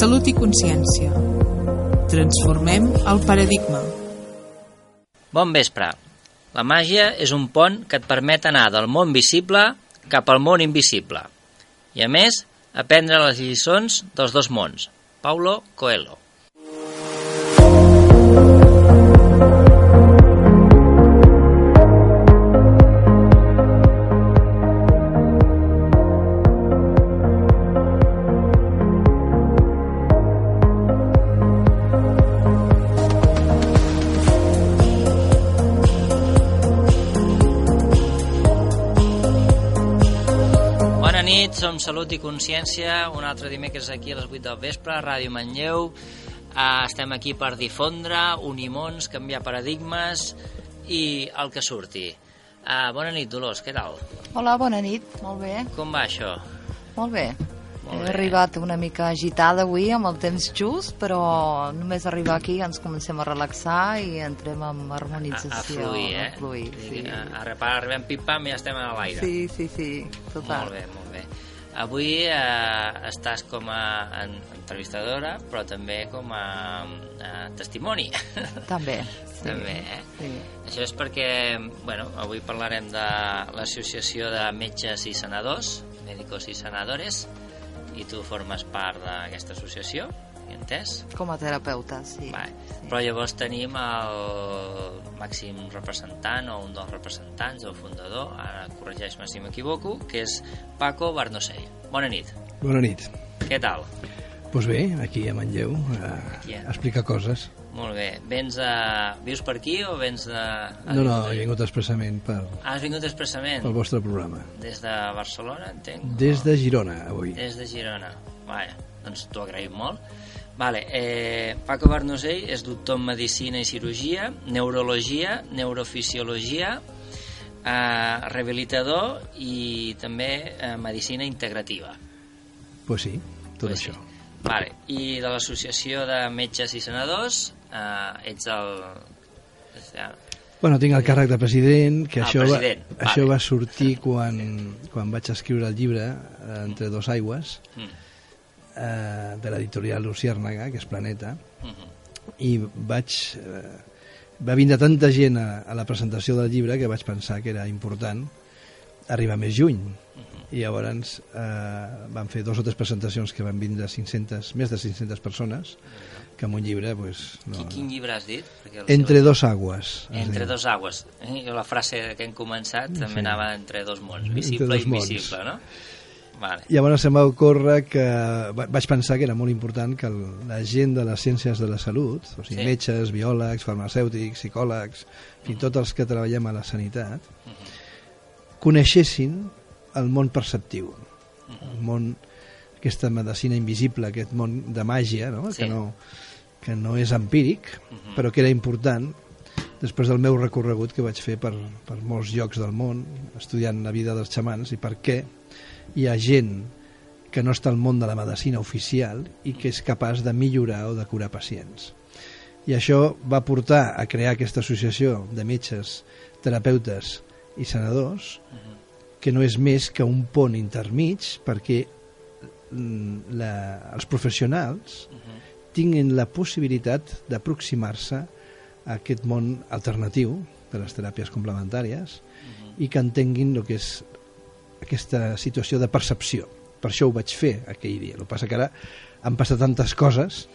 Salut i consciència. Transformem el paradigma. Bon vespre. La màgia és un pont que et permet anar del món visible cap al món invisible. I a més, aprendre les lliçons dels dos mons. Paulo Coelho. Salut i Consciència, un altre dimecres aquí a les 8 del vespre, a Ràdio Manlleu. Uh, estem aquí per difondre, unir mons, canviar paradigmes i el que surti. Uh, bona nit, Dolors, què tal? Hola, bona nit, molt bé, Com va això? molt bé. Molt He bé. arribat una mica agitada avui amb el temps just, però només arribar aquí ens comencem a relaxar i entrem en A, harmonització. a fluir, eh? A fluir, sí. A, a, a, arribem pim-pam i ja estem a l'aire. Sí, sí, sí, total. Molt bé, molt bé. Avui eh, estàs com a en, entrevistadora, però també com a, a testimoni. També. Sí. També, eh? Sí. Això és perquè, bueno, avui parlarem de l'Associació de Metges i Senadors, Médicos i Senadores, i tu formes part d'aquesta associació, entès? Com a terapeuta, sí. Va. sí. Però llavors tenim el màxim representant o un dels representants o fundador, ara corregeix-me si m'equivoco, que és Paco Barnosell. Bona nit. Bona nit. Què tal? Doncs pues bé, aquí a Manlleu, a, Aquí, eh? a explicar coses. Molt bé. Vens a... Vius per aquí o vens de... No, no, he vingut expressament per, Ah, has vingut expressament? pel vostre programa. Des de Barcelona, entenc? Des de Girona, avui. Des de Girona. Vaja, doncs t'ho agraïm molt. Vale, eh, Paco Barnosell és doctor en Medicina i Cirurgia, Neurologia, Neurofisiologia, eh, rehabilitador i també eh, Medicina Integrativa. Pues sí, tot Pues això. sí. Vale, i de l'Associació de Metges i Senadors eh, ets el... Bueno, tinc el càrrec de president, que Ah, això, president, va, això vale. va sortir quan, quan vaig escriure el llibre eh, Entre dos aigües, Mm. Eh, de l'editorial Luciérnaga, que és Planeta, Mhm. i vaig... Eh, va vindre tanta gent a, a la presentació del llibre que vaig pensar que era important arribar més lluny. Mhm. I llavors eh, van fer dos o tres presentacions que van vindre 500, més de 500 persones, que amb un llibre... Pues, no, Qui, quin llibre has dit? Perquè Entre seu- dos aigües. es Entre dos aigües. Eh? La frase que hem començat també Sí. anava entre dos mons, visible i invisible, no? Vale. Llavors em va ocórrer que va- vaig pensar que era molt important que la gent de les ciències de la salut, o sigui, Sí. metges, biòlegs, farmacèutics, psicòlegs, fins i tot els que treballem a la sanitat, coneixessin el món perceptiu, el món, aquesta medicina invisible, aquest món de màgia, no? Sí. Que, no, que no és empíric, Mhm. però que era important després del meu recorregut que vaig fer per, per molts llocs del món, estudiant la vida dels xamans i per què hi ha gent que no està al món de la medicina oficial i que és capaç de millorar o de curar pacients. I això va portar a crear aquesta associació de metges, terapeutes i senadors, que no és més que un pont intermig perquè mm, la, els professionals tinguin la possibilitat d'aproximar-se a aquest món alternatiu de les teràpies complementàries i que entenguin el que és aquesta situació de percepció. Per això ho vaig fer aquell dia. El que passa que ara han passat tantes coses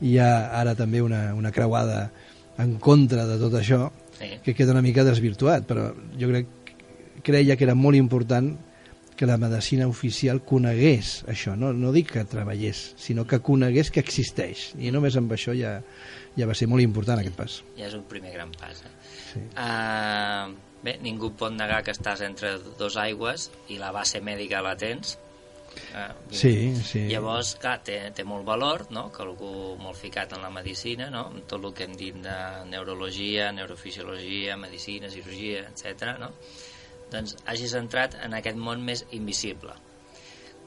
i hi ha ara també una, una creuada en contra de tot això Sí. que queda una mica desvirtuat, però jo crec creia que era molt important que la medicina oficial conegués això, no, no dic que treballés, sinó que conegués que existeix, i només amb això ja, ja va ser molt important aquest pas. Ja és un primer gran pas. Eh? Sí. Uh, bé, ningú pot negar que estàs entre dos aigües i la base mèdica la tens. Uh, Sí, sí. Llavors, clar, té, té molt valor, no?, que algú molt ficat en la medicina, no?, amb tot el que hem dit de neurologia, neurofisiologia, medicina, cirurgia, etc. no?, doncs hagis entrat en aquest món més invisible.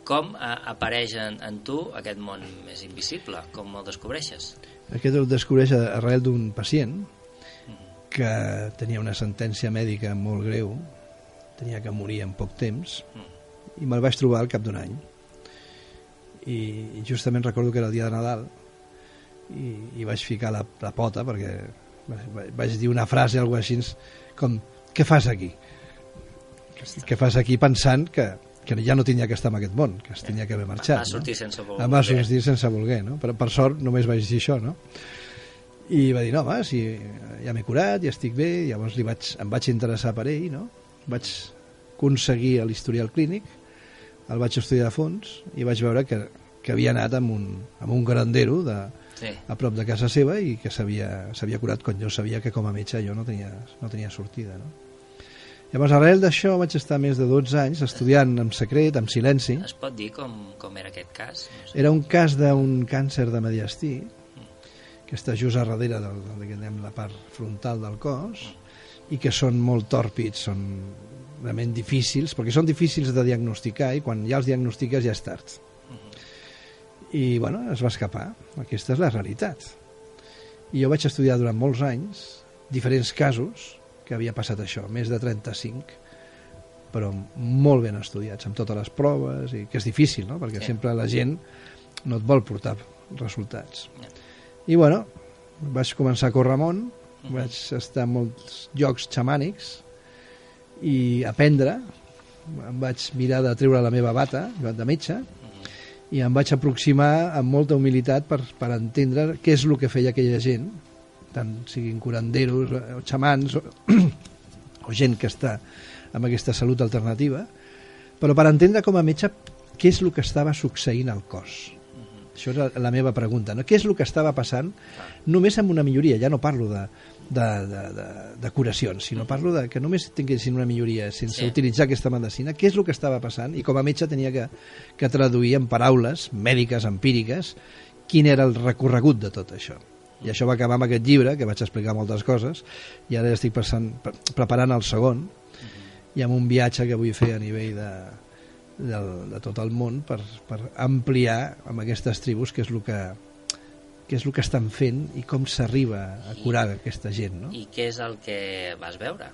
Com eh, apareix en, en tu aquest món més invisible? Com el descobreixes? Aquest el descobreix arrel d'un pacient que tenia una sentència mèdica molt greu, tenia que morir en poc temps, i me'l vaig trobar al cap d'un any. i justament recordo que era el dia de Nadal i, i vaig ficar la, la pota perquè vaig, dir una frase algo així com, què fas aquí? Què fas aquí pensant que, que ja no tenia que estar en aquest món, que es tenia que haver marxat. Va sortir sense voler. Em va sortir sense voler, no? Però per sort només vaig dir això, no? I va dir, no, home, si ja m'he curat, ja estic bé, llavors li vaig, em vaig interessar per ell, no? Vaig aconseguir l'historial clínic, el vaig estudiar a fons i vaig veure que, que havia anat amb un, amb un grandero de, Sí. a prop de casa seva i que s'havia curat quan jo sabia que com a metge jo no tenia, no tenia sortida. No? Llavors, arrel d'això vaig estar més de 12 anys estudiant en secret, en silenci. Es pot dir com, com era aquest cas? No sé. Era un cas d'un càncer de mediastí que està just a darrere del, del, diguem, la part frontal del cos i que són molt tòrpids, són realment difícils, perquè són difícils de diagnosticar i quan ja els diagnostiques ja és tard. I, bueno, es va escapar. Aquesta és la realitat. I jo vaig estudiar durant molts anys diferents casos que havia passat això, més de 35, però molt ben estudiats, amb totes les proves, i que és difícil, no? perquè Sí. sempre la gent no et vol portar resultats. I bueno, vaig començar a córrer amunt, vaig estar en molts llocs xamànics i aprendre, em vaig mirar de treure la meva bata de metge i em vaig aproximar amb molta humilitat per, per entendre què és el que feia aquella gent, tant siguin curanderos o xamans o, o gent que està amb aquesta salut alternativa, però per entendre com a metge què és el que estava succeint al cos. Això és la, la meva pregunta. No? Què és el que estava passant només amb una milloria? Ja no parlo de, de, de, de, de curacions, sinó parlo de que només tinguessin una milloria sense Sí. utilitzar aquesta medicina. Què és el que estava passant? I com a metge tenia que, que traduir en paraules mèdiques, empíriques, quin era el recorregut de tot això. I això va acabar amb aquest llibre, que vaig explicar moltes coses, i ara estic passant, pre preparant el segon, i amb un viatge que vull fer a nivell de, de, de tot el món per, per ampliar amb aquestes tribus què és el que què és el que estan fent i com s'arriba a curar aquesta gent, no? I què és el que vas veure?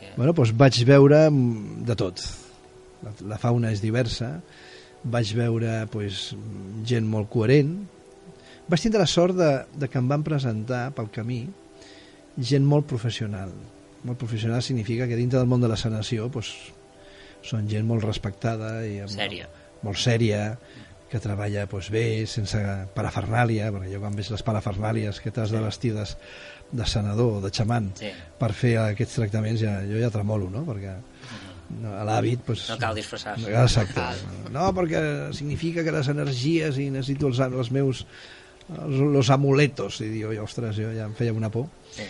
Que... Bueno, doncs vaig veure de tot. La, la fauna és diversa, vaig veure doncs, gent molt coherent. Vaig tindre la sort de, de que em van presentar pel camí gent molt professional. Molt professional significa que dintre del món de la sanació doncs, són gent molt respectada i amb, Sèria. molt sèria, que treballa doncs, bé, sense parafernàlia, perquè jo quan veig les parafernàlies que t'has de vestir de, de senador o de xamant Sí. per fer aquests tractaments ja, jo ja tremolo, no? Perquè no, a l'hàbit... Pues, No cal disfressar-se. Exacte. No, perquè significa que les energies i necessito els, els meus els, los amuletos, i diu, ostres, jo ja em feia una por. Sí.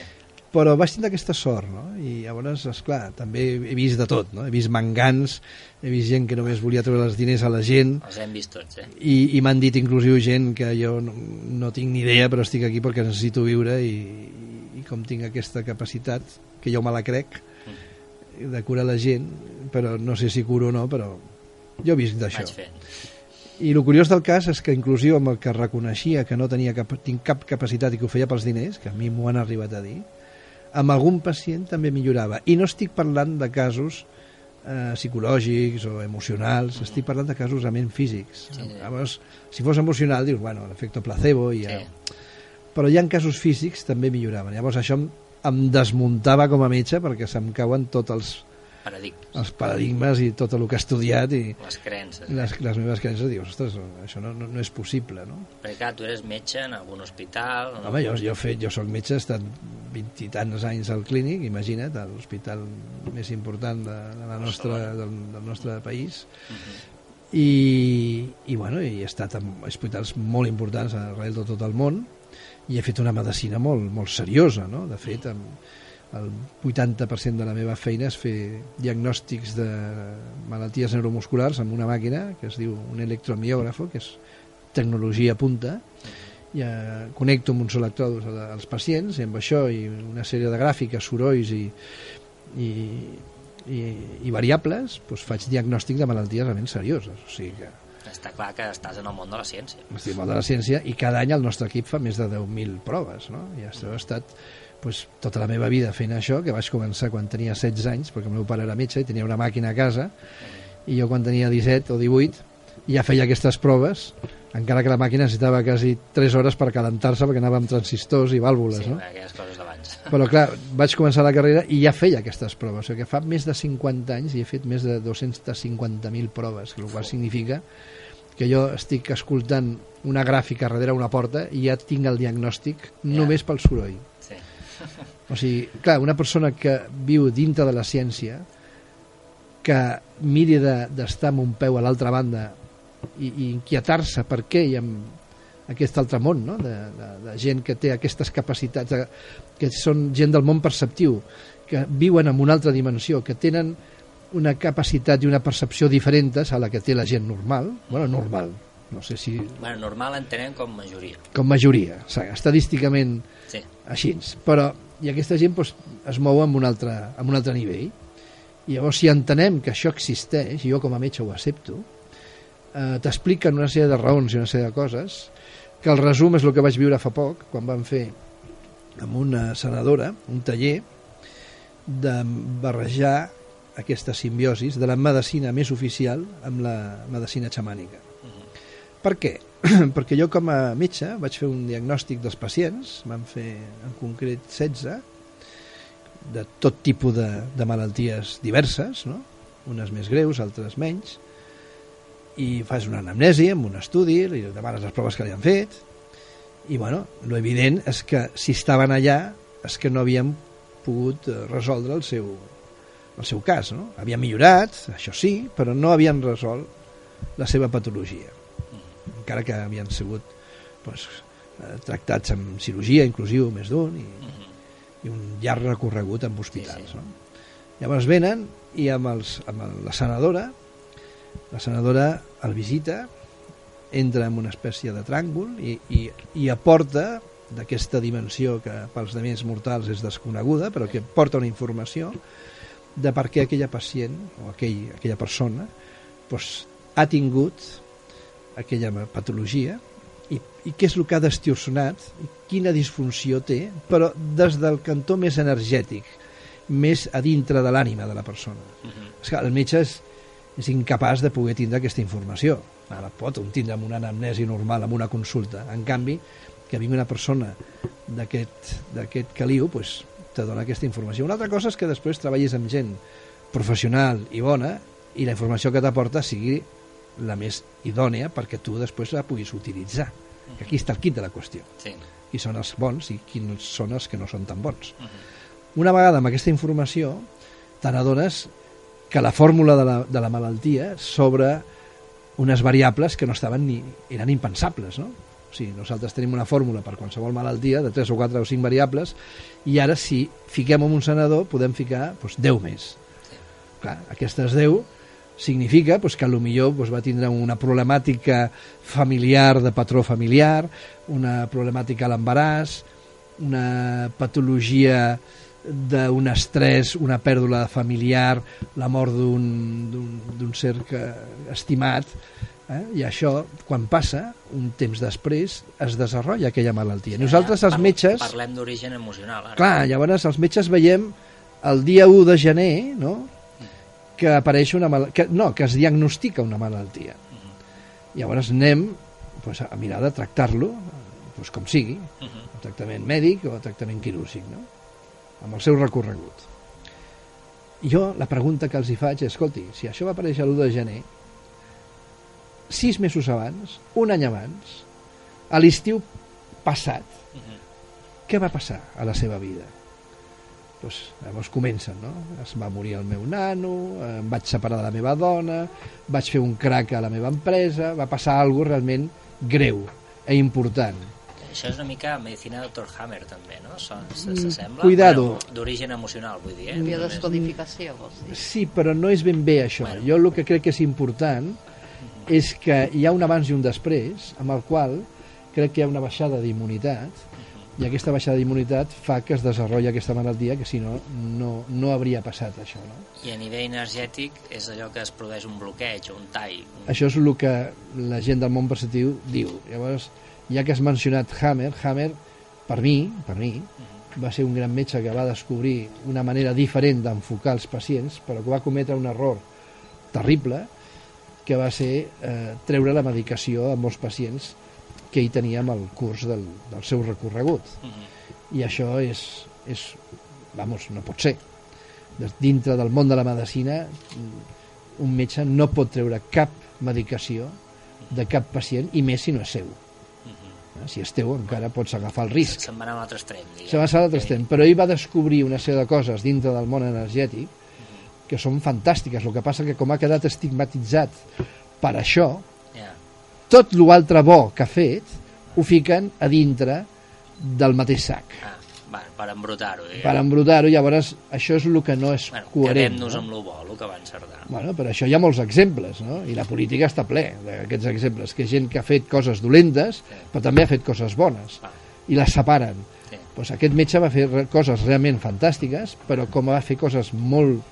Però vaig tindre aquesta sort, no? I llavors, esclar, també he vist de tot, no? He vist mangans, he vist gent que només volia treure els diners a la gent, Els hem vist tots, eh? i, i m'han dit inclusiu gent que jo no, no tinc ni idea però estic aquí perquè necessito viure i, i com tinc aquesta capacitat que jo me la crec de curar la gent però no sé si curo o no però jo visc d'això Vaig fent. I el curiós del cas és que inclusiu amb el que reconeixia que no tenia cap, tinc cap capacitat i que ho feia pels diners, que a mi m'ho han arribat a dir amb algun pacient també millorava i no estic parlant de casos eh, psicològics o emocionals, estic parlant de casos realment físics. Sí. Llavors, si fos emocional, dius, bueno, l'efecte placebo i ja... Sí. Però hi ha casos físics també milloraven. Llavors això em, em desmuntava com a metge perquè se'm cauen tots els, Paradigmes. els paradigmes i tot el que he estudiat i Les creences. les, les meves creences dius, ostres, això no, no, no és possible, no? Perquè clar, tu eres metge en algun hospital... en Home, jo, jo, fet, jo soc metge, he estat vint i tants anys al clínic, imagina't, a l'hospital més important de, de la nostra, del, del nostre país, i, i, bueno, i he estat en hospitals molt importants arrel de tot el món, i he fet una medicina molt, molt seriosa, no? De fet, amb, el 80% de la meva feina és fer diagnòstics de malalties neuromusculars amb una màquina que es diu un electromiògrafo, que és tecnologia punta, i eh, connecto amb uns electrodos als pacients i amb això i una sèrie de gràfiques, sorolls i, i, i, i variables doncs faig diagnòstic de malalties realment serioses. O sigui que Està clar que estàs en el món de la ciència. estic molt de la ciència i cada any el nostre equip fa més de 10.000 proves no? i això ha estat pues, tota la meva vida fent això que vaig començar quan tenia 16 anys perquè el meu pare era metge i tenia una màquina a casa i jo quan tenia 17 o 18 i ja feia aquestes proves encara que la màquina necessitava quasi 3 hores per calentar-se perquè anava amb transistors i vàlvules, Sí, no? aquelles coses d'abans. Però clar, vaig començar la carrera i ja feia aquestes proves, o sigui que fa més de 50 anys i he fet més de 250.000 proves, el qual significa que jo estic escoltant una gràfica darrere una porta i ja tinc el diagnòstic només pel soroll. Sí. O sigui, clar, una persona que viu dintre de la ciència, que miri de- d'estar amb un peu a l'altra banda i, i inquietar-se per què hi ha aquest altre món, no? de, de, de gent que té aquestes capacitats, de, que són gent del món perceptiu, que viuen en una altra dimensió, que tenen una capacitat i una percepció diferents a la que té la gent normal, bueno, normal, no sé si Bueno, normal entenem com majoria. com majoria, o sigui, estadísticament Sí. així, però i aquesta gent doncs, es mou en un, altre, en un altre nivell i llavors si entenem que això existeix i jo com a metge ho accepto eh, t'expliquen una sèrie de raons i una sèrie de coses que el resum és el que vaig viure fa poc quan vam fer amb una senadora un taller de barrejar aquesta simbiosis de la medicina més oficial amb la medicina xamànica per què? Perquè jo com a metge vaig fer un diagnòstic dels pacients, van fer en concret 16, de tot tipus de, de malalties diverses, no? unes més greus, altres menys, i fas una anamnesi amb un estudi, li demanes les proves que li han fet, i bueno, lo evident és que si estaven allà és que no havien pogut resoldre el seu, el seu cas, no? Havien millorat, això sí, però no havien resolt la seva patologia encara que havien sigut doncs, tractats amb cirurgia, inclusiu, més d'un, i, i un llarg recorregut amb hospitals. Sí, sí. No? Llavors venen i amb, els, amb el, la senadora, la senadora el visita, entra en una espècie de tràngol i, i, i aporta d'aquesta dimensió que pels demés mortals és desconeguda, però que porta una informació de per què aquella pacient o aquell, aquella persona doncs, ha tingut aquella patologia i, i què és el que ha destorsionat i quina disfunció té, però des del cantó més energètic, més a dintre de l'ànima de la persona. Uh -huh. És que el metge és, és incapaç de poder tindre aquesta informació. Ara pot un tindre amb una anamnesi normal, amb una consulta. En canvi, que vingui una persona d'aquest caliu, pues, te dona aquesta informació. Una altra cosa és que després treballis amb gent professional i bona i la informació que t'aporta sigui la més idònea perquè tu després la puguis utilitzar. Que aquí està el quid de la qüestió. Sí. Qui són els bons i quins són els que no són tan bons. Una vegada amb aquesta informació te n'adones que la fórmula de la, de la malaltia sobre unes variables que no estaven ni... eren impensables, no? O sigui, nosaltres tenim una fórmula per qualsevol malaltia de 3 o 4 o 5 variables i ara si fiquem en un senador podem ficar doncs, 10 més. Clar, aquestes 10 significa pues, que millor pues, va tindre una problemàtica familiar de patró familiar, una problemàtica a l'embaràs, una patologia d'un estrès, una pèrdua familiar, la mort d'un ser estimat, eh? i això, quan passa, un temps després, es desenvolupa aquella malaltia. Sí, Nosaltres, els metges... Parlem d'origen emocional, ara. Clar, llavors els metges veiem el dia 1 de gener, no?, que apareix una mal... que, no, que es diagnostica una malaltia. Llavors anem pues, a mirar de tractar-lo pues, com sigui, uh -huh. tractament mèdic o tractament quirúrgic, no? amb el seu recorregut. Jo la pregunta que els hi faig és, escolti, si això va aparèixer l'1 de gener, sis mesos abans, un any abans, a l'estiu passat, uh -huh. què va passar a la seva vida? Pues, llavors comencen, no? Es va morir el meu nano, em vaig separar de la meva dona, vaig fer un crac a la meva empresa, va passar alguna realment greu e important. Això és una mica medicina Dr. Hammer, també, no? S'assembla? Cuidado. Bueno, D'origen emocional, vull dir, eh? Biodescodificació, vols dir? Sí, però no és ben bé això. Bueno. Jo el que crec que és important és que hi ha un abans i un després, amb el qual crec que hi ha una baixada d'immunitat, i aquesta baixada d'immunitat fa que es desenvolupi aquesta malaltia, que si no, no, no hauria passat això. No? I a nivell energètic és allò que es produeix un bloqueig o un tall. Un... Això és el que la gent del món perceptiu diu. Llavors, ja que has mencionat Hammer, Hammer, per mi, per mi, va ser un gran metge que va descobrir una manera diferent d'enfocar els pacients, però que va cometre un error terrible, que va ser eh, treure la medicació a molts pacients que hi teníem al curs del, del seu recorregut. Mhm. I això és, és, vamos, no pot ser. Dintre del món de la medicina, un metge no pot treure cap medicació de cap pacient, i més si no és seu. Eh, Si és teu, encara pots agafar el risc. Se'n va anar a l'altre extrem, diguem. Se va passar a l'altre extrem, però ell va descobrir una sèrie de coses dintre del món energètic que són fantàstiques. El que passa que com ha quedat estigmatitzat per això, Ja. tot l'altre bo que ha fet ho fiquen a dintre del mateix sac. Ah, va, per embrutar-ho, diguem. Per embrutar-ho, llavors això és el que no és Bueno, coherent. quedem-nos no? amb lo bo, el que va encertar. Bueno, però això hi ha molts exemples, no? I la política està ple d'aquests exemples, que gent que ha fet coses dolentes, però també ha fet coses bones, Va, i les separen. sí. Pues aquest metge va fer coses realment fantàstiques, però com va fer coses molt,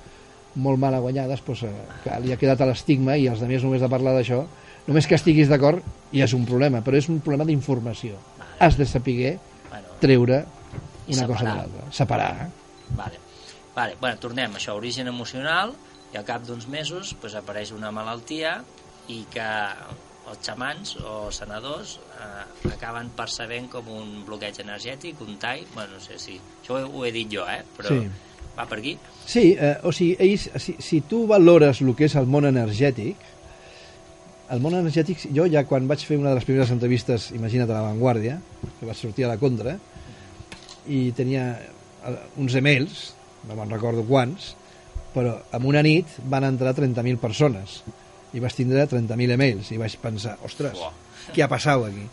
molt mal guanyades, pues, eh, que li ha quedat a l'estigma i els altres només de parlar d'això, només que estiguis d'acord ja és un problema, però és un problema d'informació. Vale. Has de saber Bueno, treure una cosa de l'altra. Separar. eh? Vale. Vale. Bueno, tornem, això, origen emocional, i al cap d'uns mesos pues, apareix una malaltia i que els xamans o senadors eh, acaben percebent com un bloqueig energètic, un tall, bueno, no sé si... Això ho he, ho he dit jo, eh? Però Sí. Va per aquí? Sí, eh, o sigui, ells, si, si tu valores el que és el món energètic, el món energètic, jo ja quan vaig fer una de les primeres entrevistes, imagina't a La Vanguardia, que vaig sortir a la contra, i tenia eh, uns emails, no me'n recordo quants, però en una nit van entrar 30.000 persones i vaig tindre 30.000 emails i vaig pensar, ostres, Uah. què ha passat aquí?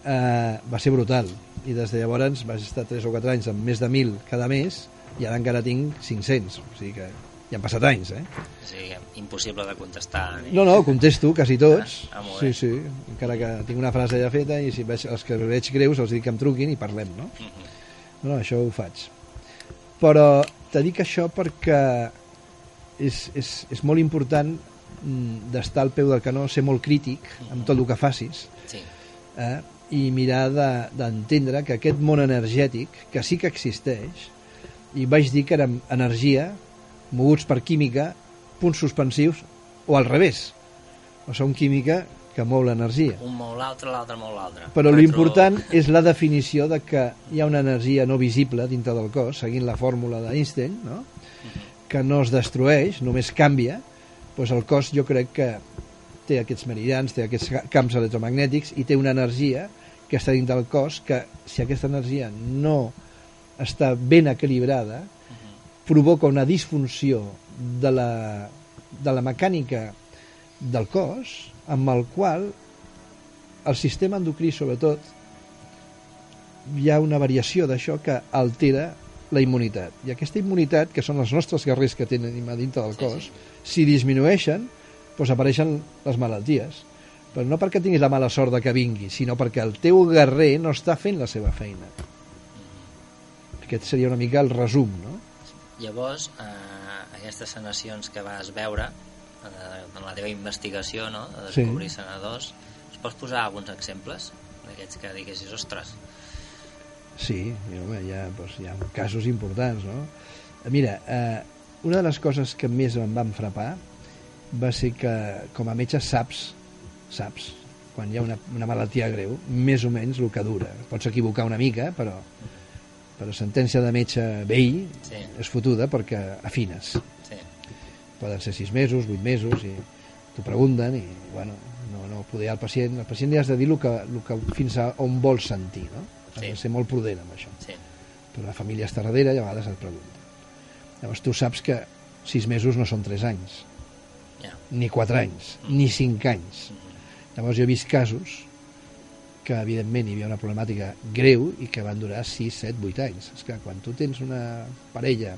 Uh, va ser brutal i des de llavors vaig estar 3 o 4 anys amb més de 1.000 cada mes i ara encara tinc 500 o sigui que ja han passat anys eh? O sigui, impossible de contestar. Ni... no, no, contesto quasi tots Ah, ah, sí, sí, encara que tinc una frase ja feta i si veig, els que veig greus els dic que em truquin i parlem no? Mhm. no, no això ho faig però te dic això perquè és, és, és molt important mm, d'estar al peu del canó, ser molt crític amb tot el que facis Sí, eh? i mirar de- d'entendre de, que aquest món energètic, que sí que existeix, i vaig dir que era energia, moguts per química, punts suspensius, o al revés. O són química que mou l'energia. un mou l'altre, l'altre mou l'altre. Però Retro- l'important és la definició de que hi ha una energia no visible dintre del cos, seguint la fórmula d'Einstein, no? que no es destrueix, només canvia, doncs el cos jo crec que té aquests meridians, té aquests ca- camps electromagnètics i té una energia que està dins del cos que si aquesta energia no està ben equilibrada provoca una disfunció de la, de la mecànica del cos amb el qual el sistema endocrí sobretot hi ha una variació d'això que altera la immunitat. I aquesta immunitat, que són els nostres guerrers que tenen a dintre del Sí, cos sí. si disminueixen doncs apareixen les malalties. Però no perquè tinguis la mala sort de que vingui sinó perquè el teu guerrer no està fent la seva feina aquest seria una mica el resum no? Llavors, eh, aquestes sanacions que vas veure eh, en la teva investigació no? de descobrir sí. senadors, ens pots posar alguns exemples d'aquests que diguessis, ostres, Sí, home, hi, ha, doncs, hi ha casos importants, no? Mira, eh, una de les coses que més em van frapar va ser que, com a metge, saps, saps, quan hi ha una, una malaltia greu, més o menys el que dura. Pots equivocar una mica, però, però sentència de metge vell Sí. és fotuda perquè afines. sí, Poden ser sis mesos, vuit mesos, i t'ho pregunten, i, bueno, no, no poder al pacient... Al pacient li has de dir el que, el que fins a on vols sentir, no? Has Sí. de ser molt prudent amb això sí, però la família està darrere i a vegades et pregunta. Llavors tu saps que sis mesos no són tres anys, ja. ni quatre anys, ni cinc anys. Llavors jo he vist casos que evidentment hi havia una problemàtica greu i que van durar 6, 7, 8 anys. És que quan tu tens una parella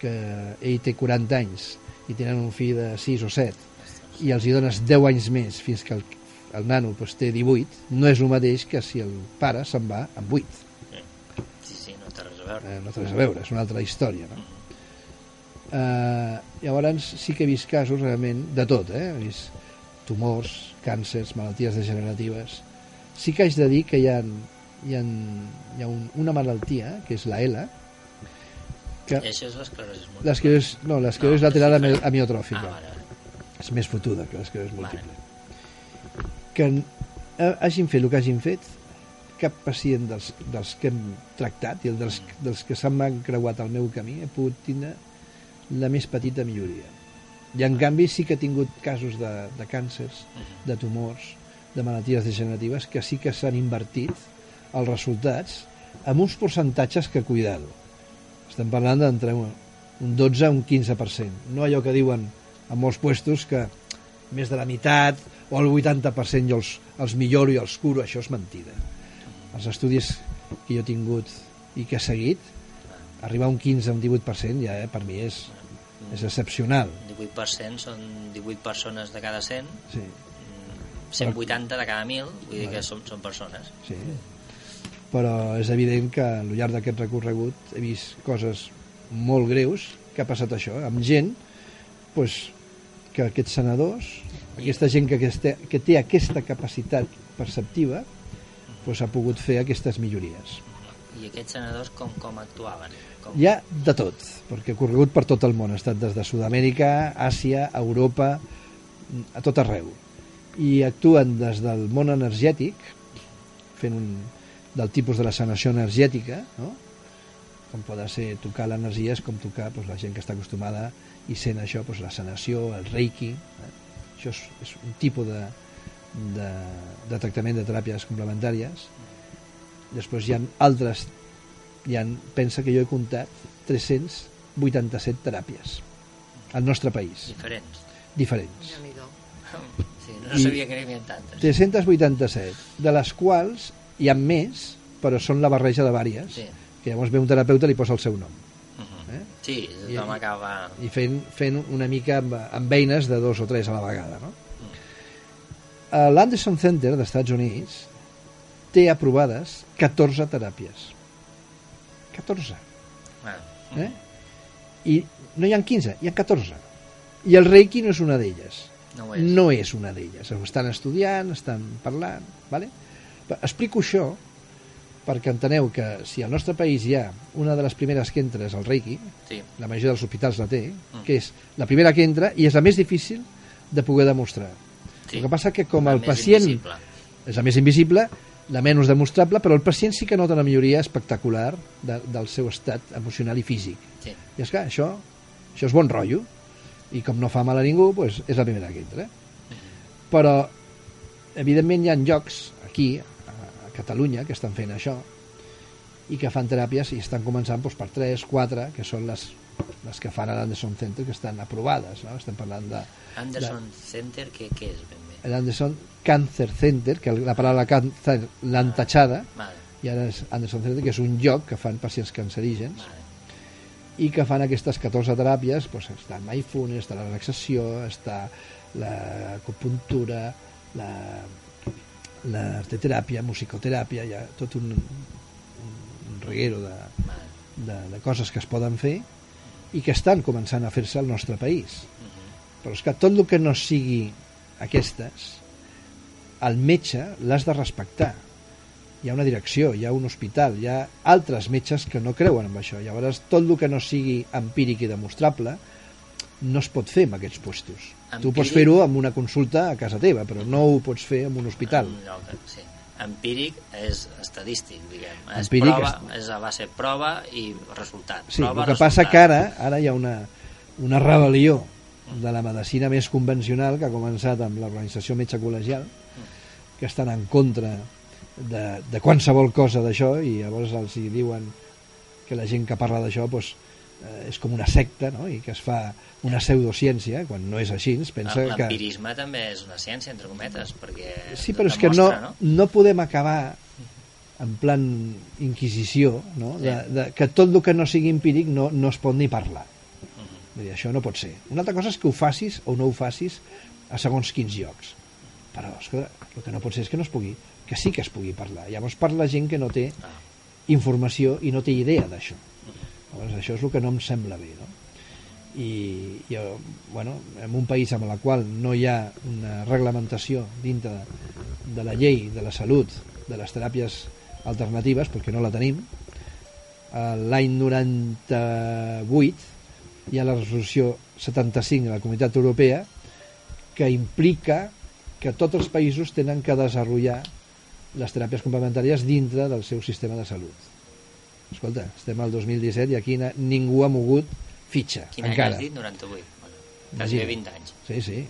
que ell té 40 anys i tenen un fill de 6 o 7 i els hi dones 10 anys més fins que el, el nano pues, té 18, no és el mateix que si el pare se'n va amb 8 Sí, sí, no té res a veure. eh, no té res a veure, és una altra història no? eh, llavors sí que he vist casos realment de tot eh? he vist tumors, càncers, malalties degeneratives sí que haig de dir que hi ha, hi ha, hi ha un, una malaltia que és la L que I això és l'esclerosi múltiple. no, l'esclerosi No, lateral ami- amiotròfica Ah, vale, vale. és més fotuda que l'esclerosi múltiple. Que eh, hagin fet el que hagin fet, cap pacient dels, dels que hem tractat i el dels, dels que s'han creuat al meu camí he pogut tindre la més petita milloria. I en canvi sí que he tingut casos de, de càncers, de tumors, de malalties degeneratives que sí que s'han invertit els resultats amb uns percentatges que, cuidado, estem parlant d'entre un, un 12 a un 15%. No allò que diuen en molts puestos que més de la meitat o el 80% jo els, els milloro i els curo, això és mentida. Els estudis que jo he tingut i que he seguit, arribar a un 15 a un 18% ja eh, per mi és, és excepcional. 18% són 18 persones de cada 100, Sí, 180 de cada 1.000, vull dir que són, són persones. sí. Però és evident que al llarg d'aquest recorregut he vist coses molt greus que ha passat això, amb gent pues, que aquests senadors, aquesta gent que, aquesta, que té aquesta capacitat perceptiva, pues, ha pogut fer aquestes millories. I aquests senadors com, com actuaven? Com... Hi ha de tot, perquè ha corregut per tot el món, ha estat des de Sud-amèrica, Àsia, Europa, a tot arreu. I actuen des del món energètic, fent un, del tipus de la sanació energètica, no? com pot ser tocar l'energia és com tocar doncs, la gent que està acostumada i sent això, doncs, la sanació, el reiki, eh? això és, és un tipus de, de, de tractament de teràpies complementàries. Després hi ha altres, hi ha, pensa que jo he comptat 387 teràpies al nostre país, Diferents. diferents. Déu-n'hi-do. Sí, no I- sabia que n'hi havia tantes. 387, de les quals hi ha més, però són la barreja de vàries, Sí. que llavors ve un terapeuta i li posa el seu nom. Uh -huh. Eh? Sí, I- tothom acaba... i fent, fent una mica amb, amb eines de dos o tres a la vegada. No? A L'Anderson Center d'Estats Units té aprovades 14 teràpies. 14. Ah, Eh? I no hi ha 15, hi ha 14. I el Reiki no és una d'elles. No és. No és una d'elles. Ho estan estudiant, estan parlant... Vale? Explico això perquè enteneu que si al nostre país hi ha una de les primeres que entra és el Reiki, Sí. la majoria dels hospitals la té, que és la primera que entra i és la més difícil de poder demostrar. Sí. El que passa que com La el pacient invisible. és la més invisible, la menys demostrable, però el pacient sí que nota una milloria espectacular de, del seu estat emocional i físic. Sí. I és clar, això, això és bon rotllo, i com no fa mal a ningú, doncs és la primera que entra. Però, evidentment, hi ha llocs aquí, a, Catalunya, que estan fent això, i que fan teràpies i estan començant doncs, per 3, 4, que són les, les que fan a l'Anderson Center, que estan aprovades. No? Estem parlant de, Anderson Center, què, què és ben bé? l'Anderson Cancer Center, que la paraula càncer l'han tatxada, Vale, i ara és Anderson Center, que és un lloc que fan pacients cancerígens, vale. I que fan aquestes 14 teràpies, doncs està el mindfulness, està la relaxació, està l'acupuntura, la, l'arteteràpia, musicoteràpia, hi ha tot un, un, un reguero de, de, de coses que es poden fer i que estan començant a fer-se al nostre país. Però és que tot el que no sigui aquestes, el metge l'has de respectar. Hi ha una direcció, hi ha un hospital, hi ha altres metges que no creuen en això. Llavors, tot el que no sigui empíric i demostrable no es pot fer en aquests puestos. Tu Empíric? pots fer-ho amb una consulta a casa teva, però no ho pots fer en un hospital. Lloc, sí. Empíric és estadístic, diguem. És, Empíric prova, és- és a base prova i resultat. Sí, prova, el que passa resultat. que ara, ara hi ha una, una rebel·lió de la medicina més convencional que ha començat amb l'organització metge col·legial que estan en contra de, de qualsevol cosa d'això i llavors els hi diuen que la gent que parla d'això doncs, eh, és com una secta no? i que es fa una pseudociència quan no és així, pensa que... L'empirisme també és una ciència, entre cometes, perquè Sí, però és que no, demostra, no podem acabar en plan inquisició, no? de, Sí. de, que tot el que no sigui empíric no, no es pot ni parlar. Vull dir, això no pot ser. Una altra cosa és que ho facis o no ho facis a segons quins llocs. Però escolta, el que no pot ser és que no es pugui, que sí que es pugui parlar. Llavors parla gent que no té informació i no té idea d'això. Llavors això és el que no em sembla bé, no? I, eh, bueno, en un país amb la qual no hi ha una reglamentació dintre de, de la llei de la salut de les teràpies alternatives, perquè no la tenim, eh, l'any 98 hi ha la resolució 75 de la Comunitat Europea que implica que tots els països tenen que desenvolupar les teràpies complementàries dintre del seu sistema de salut. Escolta, estem al 2017 i aquí ningú ha mogut fitxa, Quin any encara. has dit? 98. Bueno, quasi 20 anys. Sí, sí.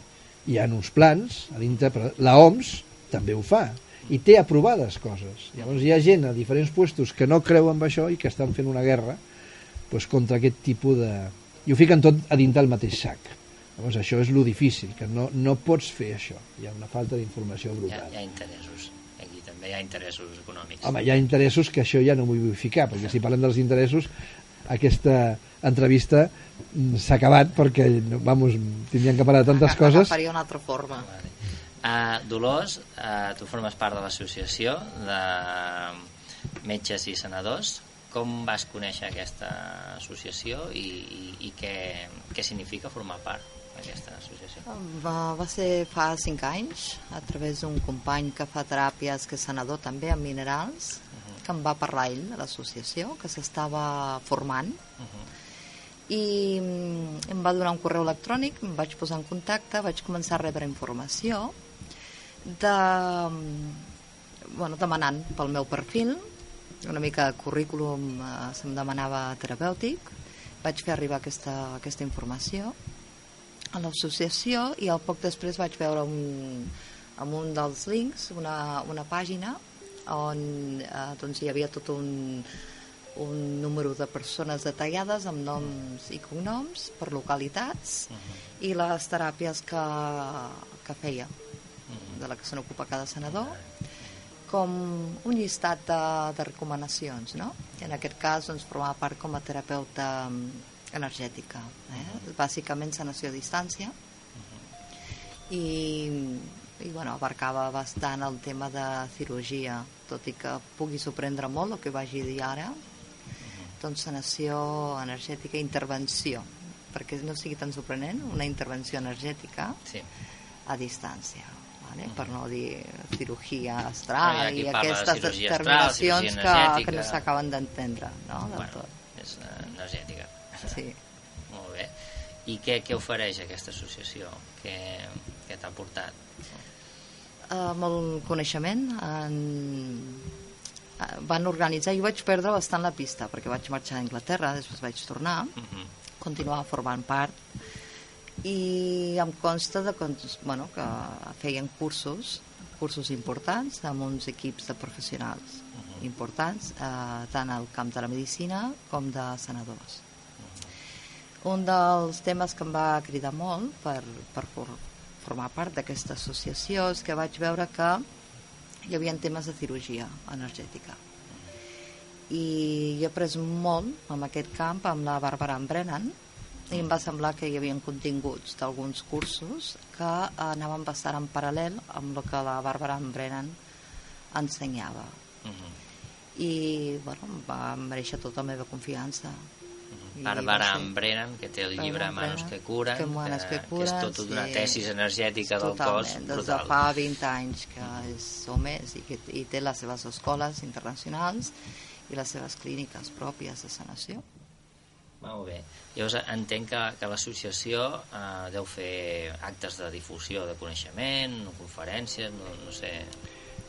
Hi ha uns plans a dintre, però la OMS també ho fa i té aprovades coses. Llavors hi ha gent a diferents puestos que no creu en això i que estan fent una guerra doncs, contra aquest tipus de... I ho fiquen tot a dintre del mateix sac. Llavors això és lo difícil, que no, no pots fer això. Hi ha una falta d'informació Hi ha, brutal. hi ha interessos. Aquí també hi ha interessos econòmics. Home, hi ha interessos que això ja no m'ho vull ficar, perquè si parlem dels interessos, aquesta entrevista mm, s'ha acabat perquè, vamos, tindríem que parlar de tantes coses. Agafaria una altra forma. Uh, Dolors, uh, tu formes part de l'associació de metges i senadors. Com vas conèixer aquesta associació i, i, i què, què significa formar part d'aquesta associació? Va, va ser fa cinc anys, a través d'un company que fa teràpies, que és senador també amb minerals, que em va parlar ell de l'associació, que s'estava formant, i mm, em va donar un correu electrònic, em vaig posar en contacte, vaig començar a rebre informació de, mm, bueno, demanant pel meu perfil, una mica de currículum eh, se'm demanava terapèutic, vaig fer arribar aquesta, aquesta informació a l'associació i al poc després vaig veure un, amb un dels links una, una pàgina on eh, doncs hi havia tot un, un número de persones detallades amb noms i cognoms per localitats i les teràpies que, que feia de la que se n'ocupa cada senador com un llistat de, de recomanacions, no? I en aquest cas, doncs, formava part com a terapeuta energètica, eh? bàsicament sanació a distància, i, i bueno, abarcava bastant el tema de cirurgia, tot i que pugui sorprendre molt el que vagi dir ara, doncs sanació energètica, intervenció, perquè no sigui tan sorprenent, una intervenció energètica Sí. a distància vale? per no dir cirurgia astral qui i de aquestes astral, determinacions cirurgia que, que no s'acaben d'entendre no? del Bueno, tot és eh, energètica. sí. Molt bé. I què, què ofereix aquesta associació? Què, què t'ha portat? Uh, molt coneixement en... eh, van organitzar, jo vaig perdre bastant la pista perquè vaig marxar a Anglaterra, després vaig tornar Uh -huh. continuava formant part i em consta de, que, bueno, que feien cursos cursos importants amb uns equips de professionals importants eh, tant al camp de la medicina com de senadors un dels temes que em va cridar molt per, per for, formar part d'aquesta associació és que vaig veure que hi havia temes de cirurgia energètica. I he après molt en aquest camp amb la Bàrbara Brennan i em va semblar que hi havia continguts d'alguns cursos que anaven bastant en paral·lel amb el que la Bàrbara Brennan ensenyava. Uh -huh. I bueno, va mereixer tota la meva confiança Bàrbara va ser- Brennan, que té el Bàrbara llibre Manos Brennan, que curen, que Manos que que curen, és tota una sí. tesis energètica del cos Totalment, des de brutal. fa 20 anys que és o més i que i té les seves escoles internacionals i les seves clíniques pròpies de sanació. Molt bé. Llavors entenc que, que l'associació eh, deu fer actes de difusió de coneixement, conferències, no, no sé...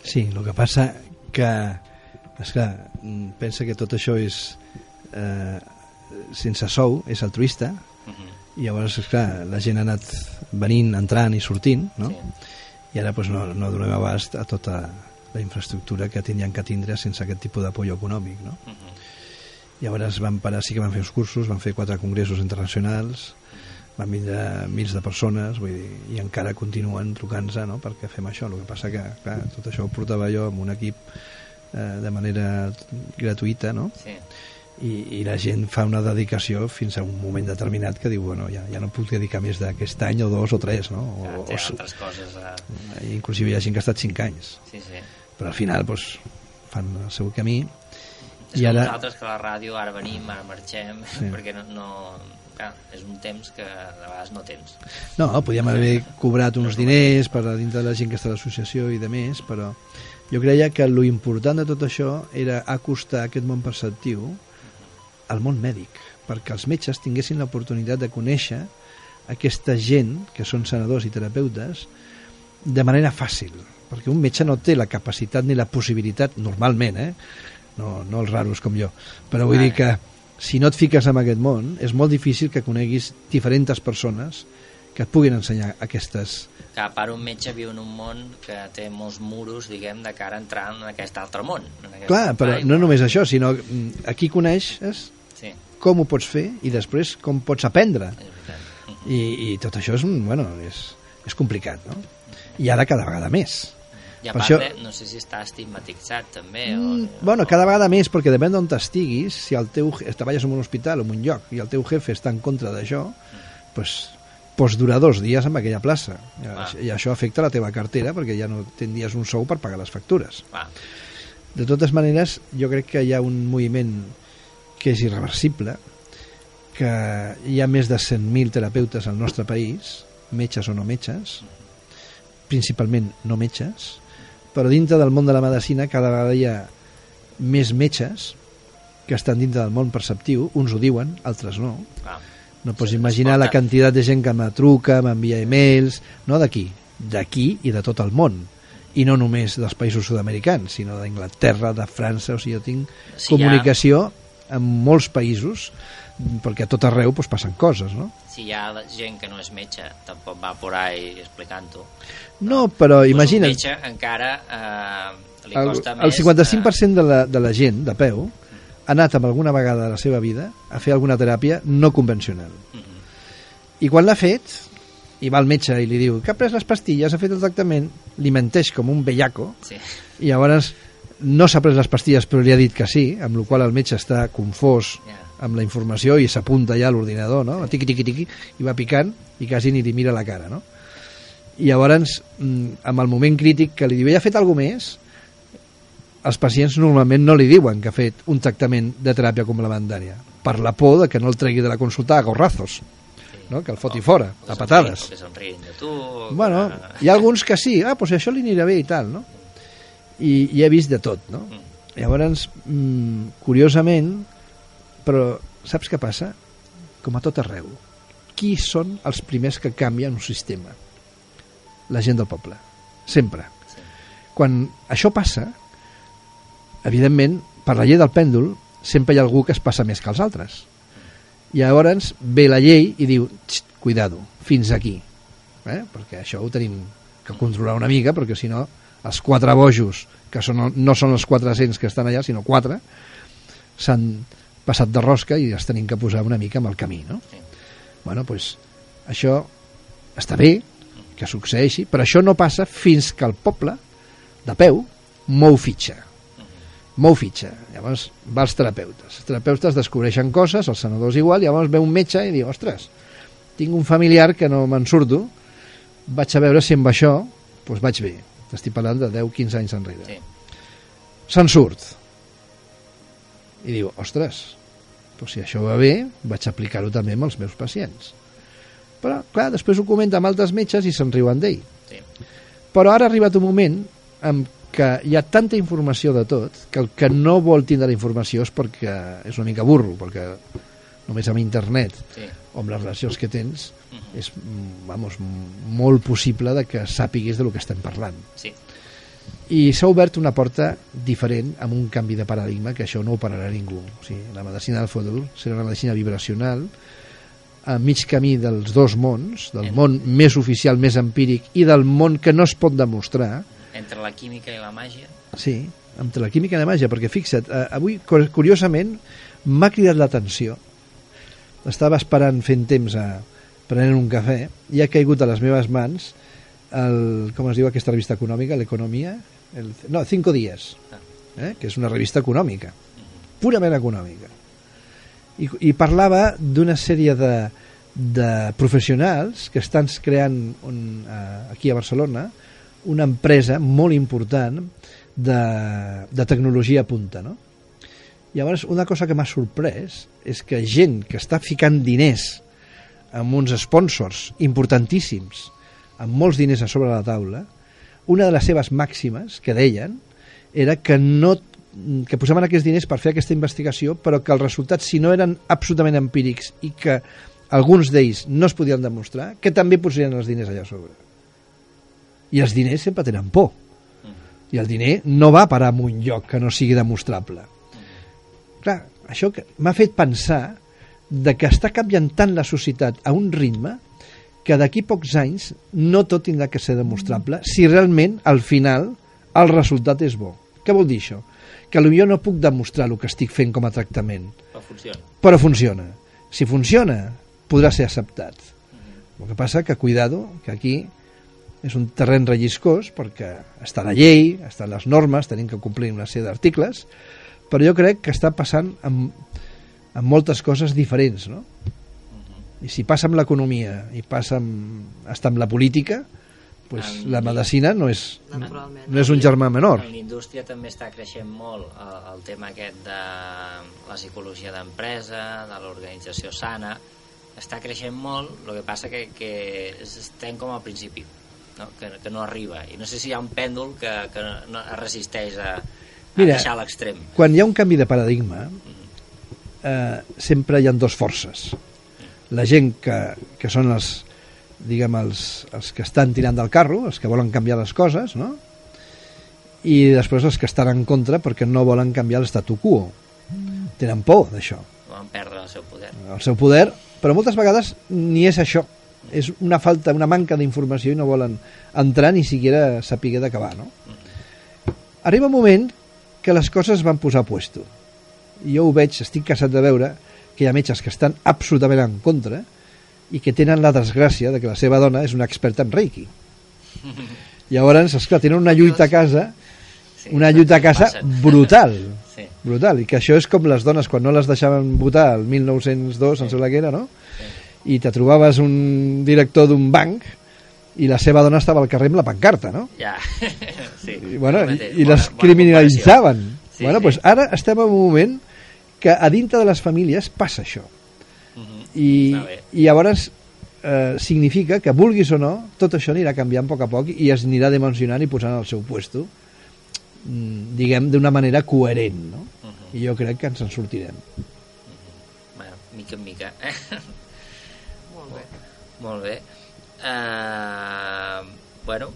Sí, el que passa que esclar, mm, pensa que tot això és eh, sense sou, és altruista Uh -huh. i llavors, esclar, la gent ha anat venint, entrant i sortint no? Sí. i ara pues, no, no donem abast a tota la infraestructura que tindrien que tindre sense aquest tipus d'apoyo econòmic no? Uh -huh. Llavors van parar, sí que van fer uns cursos, van fer quatre congressos internacionals, van vindre mils de persones, vull dir, i encara continuen trucant-nos no? perquè fem això. El que passa que, clar, tot això ho portava jo amb un equip eh, de manera gratuïta, no? Sí. I, i la gent fa una dedicació fins a un moment determinat que diu, bueno, ja, ja no puc dedicar més d'aquest any o dos o tres, no? O, Ja, o, té altres coses... Eh... inclusive hi ha gent que ha estat cinc anys, Sí, sí. però al final doncs, fan el seu camí És I ara- nosaltres que a la ràdio ara venim, ara marxem, Sí. perquè no, no... Clar, és un temps que de vegades no tens. No, podíem haver cobrat uns diners per a dintre de la gent que està a l'associació i de més, però jo creia que lo important de tot això era acostar aquest món perceptiu al món mèdic, perquè els metges tinguessin l'oportunitat de conèixer aquesta gent, que són senadors i terapeutes, de manera fàcil, perquè un metge no té la capacitat ni la possibilitat, normalment, eh? no, no els raros com jo, però vull dir que si no et fiques en aquest món, és molt difícil que coneguis diferents persones que et puguin ensenyar aquestes... Que a part un metge viu en un món que té molts muros, diguem, de cara a entrar en aquest altre món. En aquest Clar, però no només això, sinó mm, aquí coneixes Sí, com ho pots fer i després com pots aprendre. I, i tot això és, un- bueno, és, és complicat, no? I ara cada vegada més. I a Per part, això- no sé si està estigmatitzat també. Mm, o, bueno, cada vegada més, perquè depèn d'on t'estiguis, si el teu, treballes en un hospital o en un lloc i el teu jefe està en contra d'això, pues, pots durar dos dies en aquella plaça. Ah. I això afecta la teva cartera perquè ja no tindries un sou per pagar les factures. Clar, De totes maneres, jo crec que hi ha un moviment que és irreversible, que hi ha més de 100.000 terapeutes al nostre país, metges o no metges, principalment no metges, però dintre del món de la medicina cada vegada hi ha més metges que estan dintre del món perceptiu, uns ho diuen, altres no. clar. No pots Sí, imaginar la quantitat de gent que me truca, m'envia e-mails, no d'aquí, d'aquí i de tot el món. I no només dels països sud-americans, sinó d'Anglaterra, de França, o sigui, jo tinc Sí, comunicació en molts països, perquè a tot arreu doncs, passen coses, no? Si hi ha gent que no és metge, tampoc va por ahí explicant-ho. No, però Pues imagina't, Un metge encara eh, li el, costa el més... 55% de la, de la gent de peu ha anat amb alguna vegada de la seva vida a fer alguna teràpia no convencional. Eh, mhm, I quan l'ha fet, i va al metge i li diu que ha pres les pastilles, ha fet el tractament, li menteix com un bellaco, sí. i llavors no s'ha pres les pastilles però li ha dit que sí, amb la qual el metge està confós Ja. amb la informació i s'apunta ja a l'ordinador, no? tiqui, tiqui, tiqui, i va picant i quasi ni li mira la cara, no? I llavors, mm, amb el moment crític que li diu, ja ha fet alguna més? Els pacients normalment no li diuen que ha fet un tractament de teràpia complementària, per la por de que no el tregui de la consulta a gorrazos, no? que el foti fora, O que a patades. que somriguin de tu... o que- Bueno, hi ha alguns que sí, ah, doncs això li anirà bé i tal, no? I, i he vist de tot, no? Llavors, mm, curiosament, però saps què passa? Com a tot arreu. Qui són els primers que canvien un sistema? La gent del poble. Sempre. Sí. Quan això passa, evidentment, per la llei del pèndol, sempre hi ha algú que es passa més que els altres. I llavors ve la llei i diu, "Xt, cuidado, fins aquí. Eh? Perquè això ho tenim que controlar una mica, perquè si no, els quatre bojos, que són, no són els 400 que estan allà, sinó quatre, s'han passat de rosca i els tenim que posar una mica amb el camí, no? Sí. Bueno, doncs això està bé que succeeixi, però això no passa fins que el poble, de peu, mou fitxa. Mou fitxa. Llavors va als terapeutes. Els terapeutes descobreixen coses, els senadors igual, i llavors ve un metge i diu, ostres, tinc un familiar que no me'n surto, vaig a veure si amb això doncs vaig bé. Estic parlant de 10-15 anys enrere. Sí. Se'n surt. I diu, ostres, doncs si això va bé, vaig aplicar-ho també amb els meus pacients. Però, clar, després ho comenta amb altres metges i se'n riuen d'ell. Sí. Però ara ha arribat un moment en què hi ha tanta informació de tot que el que no vol tindre la informació és perquè és una mica burro, perquè només amb internet Sí. o amb les relacions que tens és mm, vamos, molt possible de que sàpiguis de lo que estem parlant. Sí. I s'ha obert una porta diferent amb un canvi de paradigma que això no ho pararà ningú. O sigui, la medicina del futur serà una medicina vibracional a mig camí dels dos mons, del Em. món més oficial, més empíric i del món que no es pot demostrar, Entre la química i la màgia... sí, entre la química i la màgia, perquè fixa't, eh, avui, cu- curiosament, m'ha cridat l'atenció. Estava esperant fent temps a prenent un cafè i ha caigut a les meves mans el, com es diu aquesta revista econòmica, l'Economia? El, no, Cinco Días, eh? que és una revista econòmica, purament econòmica. I, i parlava d'una sèrie de, de professionals que estan creant un, eh, aquí a Barcelona una empresa molt important de, de tecnologia punta, no? Llavors, una cosa que m'ha sorprès és que gent que està ficant diners amb uns sponsors importantíssims, amb molts diners a sobre la taula, una de les seves màximes que deien era que no que posaven aquests diners per fer aquesta investigació, però que els resultats, si no eren absolutament empírics i que alguns d'ells no es podien demostrar, que també posarien els diners allà a sobre. I els diners sempre tenen por. I el diner no va parar en un lloc que no sigui demostrable. Clar, això m'ha fet pensar de que està canviant tant la societat a un ritme que d'aquí pocs anys no tot tindrà que ser demostrable si realment al final el resultat és bo. Què vol dir això? Que potser no puc demostrar el que estic fent com a tractament, Però funciona. però funciona. Si funciona, podrà ser acceptat. El que passa que, cuidado, que aquí és un terreny relliscós perquè està la llei, estan les normes, tenim que complir una sèrie d'articles, però jo crec que està passant amb, amb moltes coses diferents, no? I si passa amb l'economia i passa amb, està amb la política, pues Amb- la medicina no és, no és un germà menor. En la indústria també està creixent molt el, el tema aquest de la psicologia d'empresa, de l'organització sana, està creixent molt, el que passa que, que estem com al principi, no? Que, que no arriba. I no sé si hi ha un pèndol que, que no es resisteix a, a Mira, deixar l'extrem. Quan hi ha un canvi de paradigma, eh, sempre hi ha dues forces. La gent que, que són els, diguem, els, els que estan tirant del carro, els que volen canviar les coses, no? i després els que estan en contra perquè no volen canviar l'estatu quo. Tenen por d'això, Van perdre el seu poder. el seu poder, però moltes vegades ni és això. És una falta, una manca d'informació i no volen entrar ni siquiera saber d'acabar, no? Arriba un moment que les coses van posar a puesto. I jo ho veig, estic cansat de veure que hi ha metges que estan absolutament en contra i que tenen la desgràcia de que la seva dona és una experta en Reiki. Llavors, esclar, tenen una lluita a casa, Sí, una lluita a casa brutal. Sí. Brutal, i que això és com les dones quan no les deixaven votar el 1902, em sembla que era, no? I te trobaves un director d'un banc i la seva dona estava al carrer amb la pancarta, no? Ja, sí. I, bueno, i, i les Bona- bona criminalitzaven. comparació. bueno, sí. pues ara estem en un moment que a dintre de les famílies passa això. Mhm. I, Està bé. i llavors eh, significa que vulguis o no, tot això anirà canviant a poc a poc i es anirà dimensionant i posant al seu puesto mm, diguem, d'una manera coherent, no? Mhm. I jo crec que ens en sortirem. Bueno, mica en mica. Eh? Molt bé. Uh, bueno,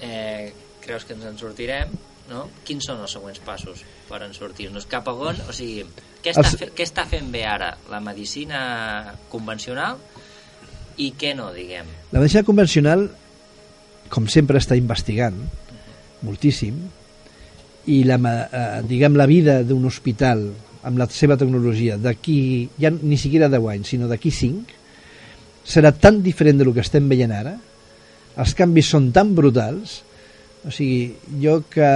eh, creus que ens en sortirem? No? Quins són els següents passos per en sortir-nos? Cap a on? O sigui, què està, fe, què està fent bé ara la medicina convencional i què no, diguem? La medicina convencional, com sempre, està investigant moltíssim i la, eh, diguem la vida d'un hospital amb la seva tecnologia d'aquí, ja ni siquiera 10 anys, sinó d'aquí 5, serà tan diferent del que estem veient ara, els canvis són tan brutals, o sigui, jo que,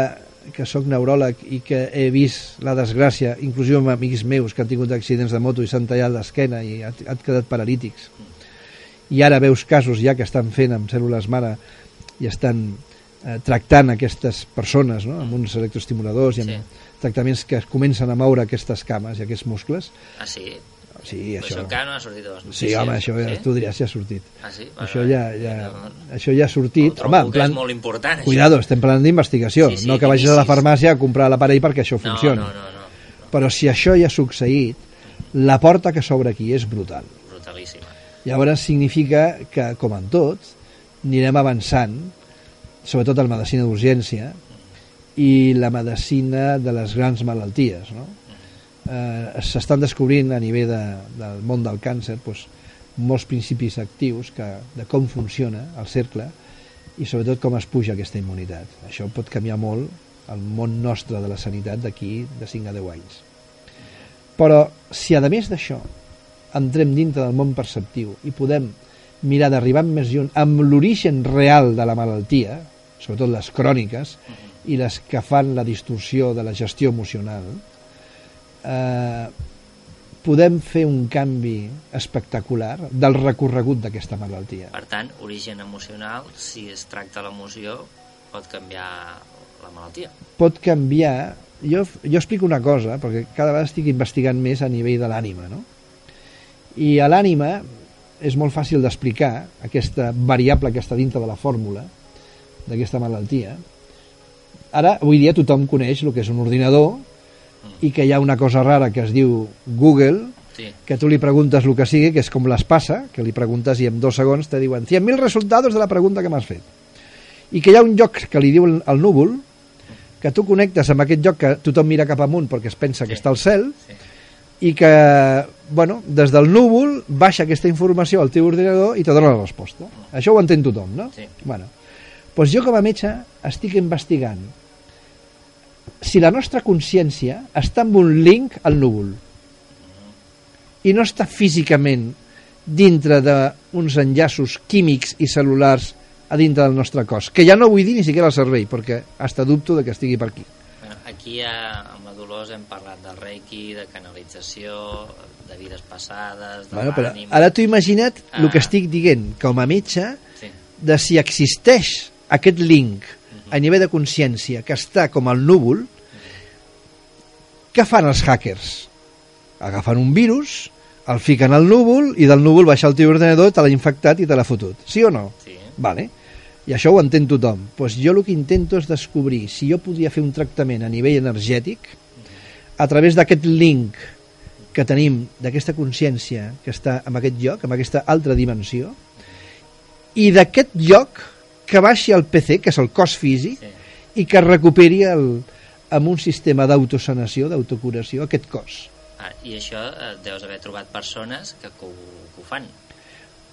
que sóc neuròleg i que he vist la desgràcia, inclusive amb amics meus que han tingut accidents de moto i s'han tallat l'esquena i han, han quedat paralítics, i ara veus casos ja que estan fent amb cèl·lules mare i estan eh, tractant aquestes persones no? amb uns electroestimuladors i amb Sí. tractaments que comencen a moure aquestes cames i aquests muscles Ah, sí? Sí, Però això, això encara no ha sortit a les sí, notícies. home, això sí? tu diries ja ha sortit Ah, sí? això ja, ja, No, això ja ha sortit home, en plan, és molt important, això. cuidado, estem parlant d'investigació Sí, sí, no que vagis a la farmàcia a comprar l'aparell perquè això No, funcioni no, no, no. però si això ja ha succeït la porta que s'obre aquí és brutal Brutalíssima. Llavors significa que, com en tot, anirem avançant, sobretot en medicina d'urgència i la medicina de les grans malalties. No? Eh, S'estan descobrint a nivell de, del món del càncer doncs, molts principis actius que, de com funciona el cercle i sobretot com es puja aquesta immunitat. Això pot canviar molt el món nostre de la sanitat d'aquí de 5 a 10 anys. Però si a més d'això entrem dintre del món perceptiu i podem mirar d'arribar més lluny amb l'origen real de la malaltia, sobretot les cròniques i les que fan la distorsió de la gestió emocional, eh, podem fer un canvi espectacular del recorregut d'aquesta malaltia. Per tant, origen emocional, si es tracta l'emoció, pot canviar la malaltia. Pot canviar... Jo, jo explico una cosa, perquè cada vegada estic investigant més a nivell de l'ànima, no? I a l'ànima és molt fàcil d'explicar aquesta variable que està dintre de la fórmula d'aquesta malaltia. Ara, avui dia, tothom coneix el que és un ordinador i que hi ha una cosa rara que es diu Google Sí. que tu li preguntes el que sigui, que és com les passa, que li preguntes i en dos segons te diuen 100.000 resultats de la pregunta que m'has fet. I que hi ha un lloc que li diu el, núvol, que tu connectes amb aquest lloc que tothom mira cap amunt perquè es pensa que Sí. està al cel, Sí. i que, bueno, des del núvol baixa aquesta informació al teu ordinador i te dona la resposta. Això ho entén tothom, no? Sí. Bueno, doncs jo com a metge estic investigant si la nostra consciència està amb un link al núvol i no està físicament dintre d'uns enllaços químics i cel·lulars a dintre del nostre cos, que ja no vull dir ni siquiera el cervell, perquè hasta dubto de que estigui per aquí. Bueno, aquí ja, amb la Dolors hem parlat del reiki, de canalització, de vides passades, de Bueno, però ara t'ho imagina't Ah. el que estic dient com a metge Sí. de si existeix aquest link a nivell de consciència que està com al núvol, què fan els hackers? Agafen un virus, el fiquen al núvol i del núvol baixa el teu ordenador, te l'ha infectat i te l'ha fotut. Sí o no? Sí. Vale. I això ho entén tothom. Pues jo el que intento és descobrir si jo podria fer un tractament a nivell energètic a través d'aquest link que tenim d'aquesta consciència que està en aquest lloc, en aquesta altra dimensió, i d'aquest lloc que baixi al PC, que és el cos físic, Sí. i que recuperi el, amb un sistema d'autosanació, d'autocuració, aquest cos. Ah, I això eh, deus haver trobat persones que, que, ho, que ho fan.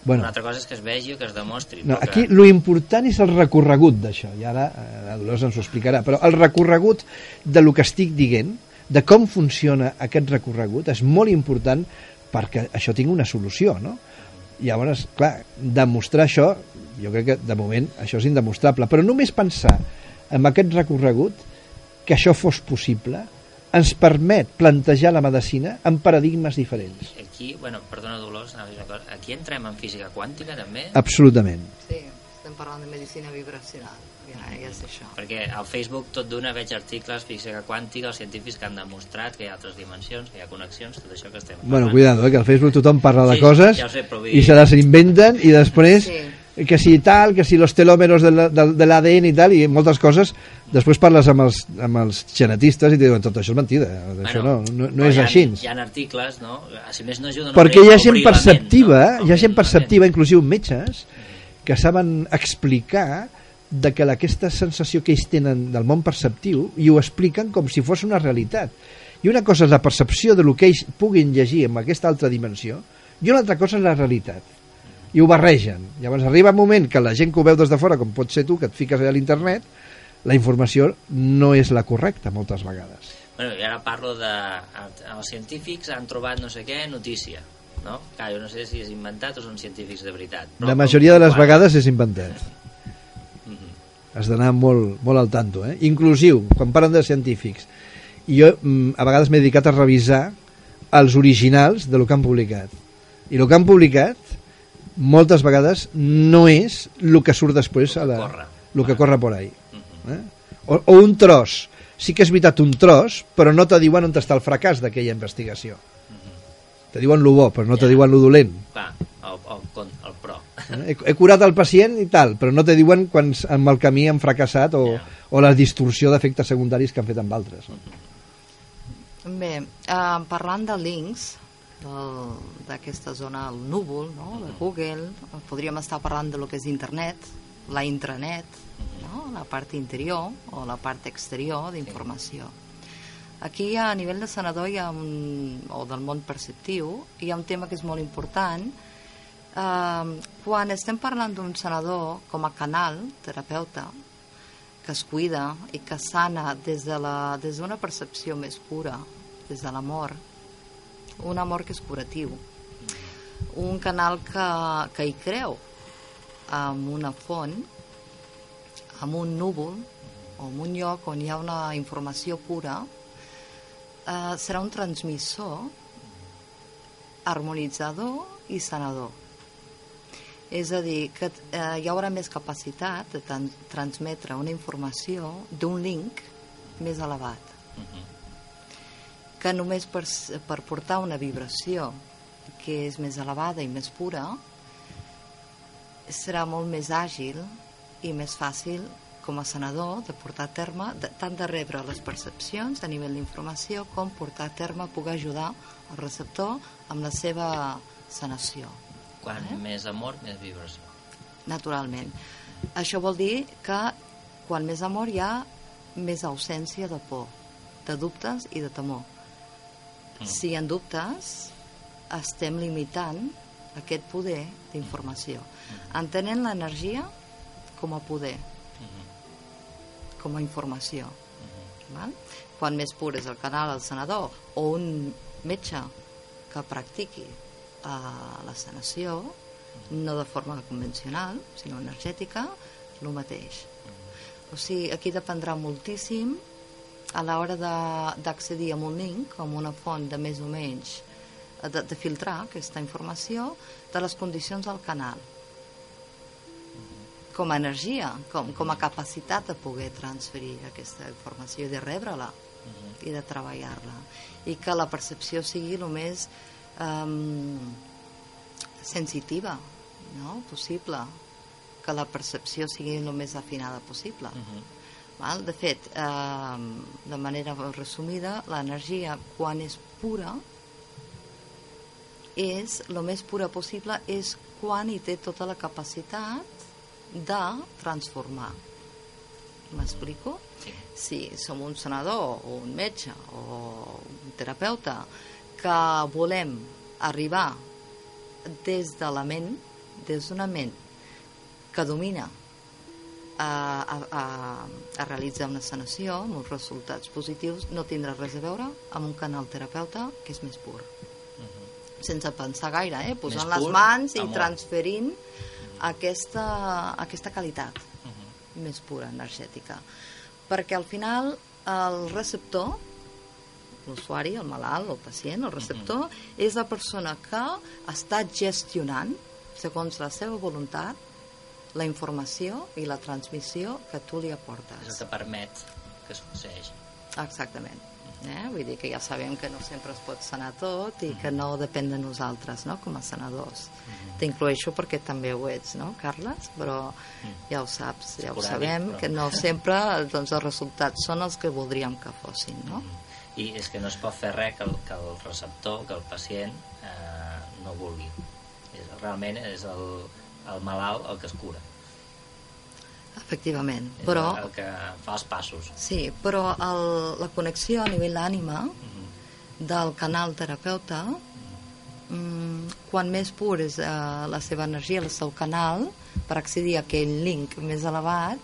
Bueno, Una altra cosa és que es vegi o que es demostri. No, aquí que... lo important és el recorregut d'això, i ara eh, la Dolors ens ho explicarà, però el recorregut de lo que estic dient, de com funciona aquest recorregut, és molt important perquè això tingui una solució, no? Llavors, clar, demostrar això, jo crec que de moment això és indemostrable, però només pensar en aquest recorregut, que això fos possible, ens permet plantejar la medicina en paradigmes diferents. Aquí, bueno, perdona Dolors, aquí entrem en física quàntica també, Absolutament. Sí, estem parlant de medicina vibracional. Ja, ja és això. perquè al Facebook tot d'una veig articles, física quàntica, els científics que han demostrat que hi ha altres dimensions, que hi ha connexions, tot això que estem Bueno, parlant. cuidado, eh, que al Facebook tothom parla de Sí, coses ja ho sé, i se les inventen i després Sí. que si tal, que si los telòmeros de la- de de l'ADN i tal, i moltes coses, després parles amb els, amb els genetistes i te diuen tot això és mentida, això no, no, no és hi ha, així. Hi ha articles, no? Si més no ajuden Perquè a hi ha gent la perceptiva, no? hi ha gent la perceptiva, inclusiu metges, que saben explicar de que aquesta sensació que ells tenen del món perceptiu i ho expliquen com si fos una realitat. I una cosa és la percepció de lo que ells puguin llegir en aquesta altra dimensió i una altra cosa és la realitat. I ho barregen. Llavors arriba un moment que la gent que ho veu des de fora, com pot ser tu, que et fiques allà a l'internet, la informació no és la correcta moltes vegades. Bueno, i ara parlo de... Els científics han trobat no sé què, notícia. No? Clar, jo no sé si és inventat o són científics de veritat. Però La majoria de les vegades és inventat. Has d'anar molt, molt al tanto eh? inclusiu, quan parlen de científics i jo mm, a vegades m'he dedicat a revisar els originals de lo que han publicat. I el que han publicat moltes vegades no és el que surt després a la, el que corre por ahí Mhm. eh? o, o un tros. Sí que és veritat un tros però no te diuen on està el fracàs d'aquella investigació. Te diuen lo bo però no te diuen lo dolent. Clar, el, el, con- el pro. Eh, He, he curat el pacient i tal, però no te diuen quan amb el camí han fracassat o, o la distorsió d'efectes secundaris que han fet amb altres. Bé, eh, parlant de links, del- d'aquesta zona al núvol, no? de Google, podríem estar parlant de lo que és internet, la intranet, no? la part interior o la part exterior d'informació. Aquí a nivell de senador hi ha un, o del món perceptiu hi ha un tema que és molt important eh, quan estem parlant d'un senador com a canal terapeuta que es cuida i que sana des de la- des d'una percepció més pura, des de l'amor, un amor que és curatiu, un canal que, que hi creu amb una font, amb un núvol o en un lloc on hi ha una informació pura, eh, serà un transmissor harmonitzador i sanador. És a dir, que eh, hi haurà més capacitat de tan, transmetre una informació d'un link més elevat. Que només per, per portar una vibració que és més elevada i més pura, serà molt més àgil i més fàcil com a senador, de portar a terme, de, tant de rebre les percepcions a nivell d'informació com portar a terme, poder ajudar el receptor amb la seva sanació, Quan Eh? més amor, més vibració. naturalment. Això vol dir que quan més amor hi ha més ausència de por, de dubtes i de temor. Mm. Si ha dubtes, estem limitant aquest poder d'informació. Entenent l'energia com a poder, Mhm. com a informació. Mhm. Val? Quan més pur és el canal, el senador, o un metge que practiqui uh, la sanació, no de forma convencional, sinó energètica, el mateix. O sigui, aquí dependrà moltíssim a l'hora d'accedir a un link, com una font de més o menys, de, de filtrar aquesta informació, de les condicions del canal com a energia, com, com a capacitat de poder transferir aquesta informació de rebre-la i de treballar-la i que la percepció sigui el més um, sensitiva no? possible que la percepció sigui el més afinada possible Mhm. Val? De fet, eh, de manera resumida, l'energia, quan és pura, és, el més pura possible, és quan hi té tota la capacitat de transformar. M'explico? Sí. Si som un senador o un metge o un terapeuta que volem arribar des de la ment, des d'una ment que domina a, a, a, a realitzar una sanació amb uns resultats positius no tindrà res a veure amb un canal terapeuta que és més pur sense pensar gaire, eh? posant Més les pur, mans i amor. transferint aquesta, aquesta qualitat Mhm. més pura, energètica. Perquè al final el receptor, l'usuari, el malalt, el pacient, el receptor, és la persona que està gestionant, segons la seva voluntat, la informació i la transmissió que tu li És el aportes. que permet que succeeixi. Exactament. Eh? Vull dir que ja sabem que no sempre es pot sanar tot i que no depèn de nosaltres, no?, com a sanadors. T'incloeixo perquè també ho ets, no, Carles? Però ja ho saps, ja ho sabem, però- que no sempre doncs, els resultats són els que voldríem que fossin, no? I és que no es pot fer res que el, que el receptor, que el pacient eh, no vulgui. És, realment és el, el malalt el que es cura. Efectivament. És Però, el que fa els passos. sí, però el, la connexió a nivell d'ànima Mhm. del canal terapeuta, mm, quan més pur és eh, la seva energia, el seu canal, per accedir a aquell link més elevat,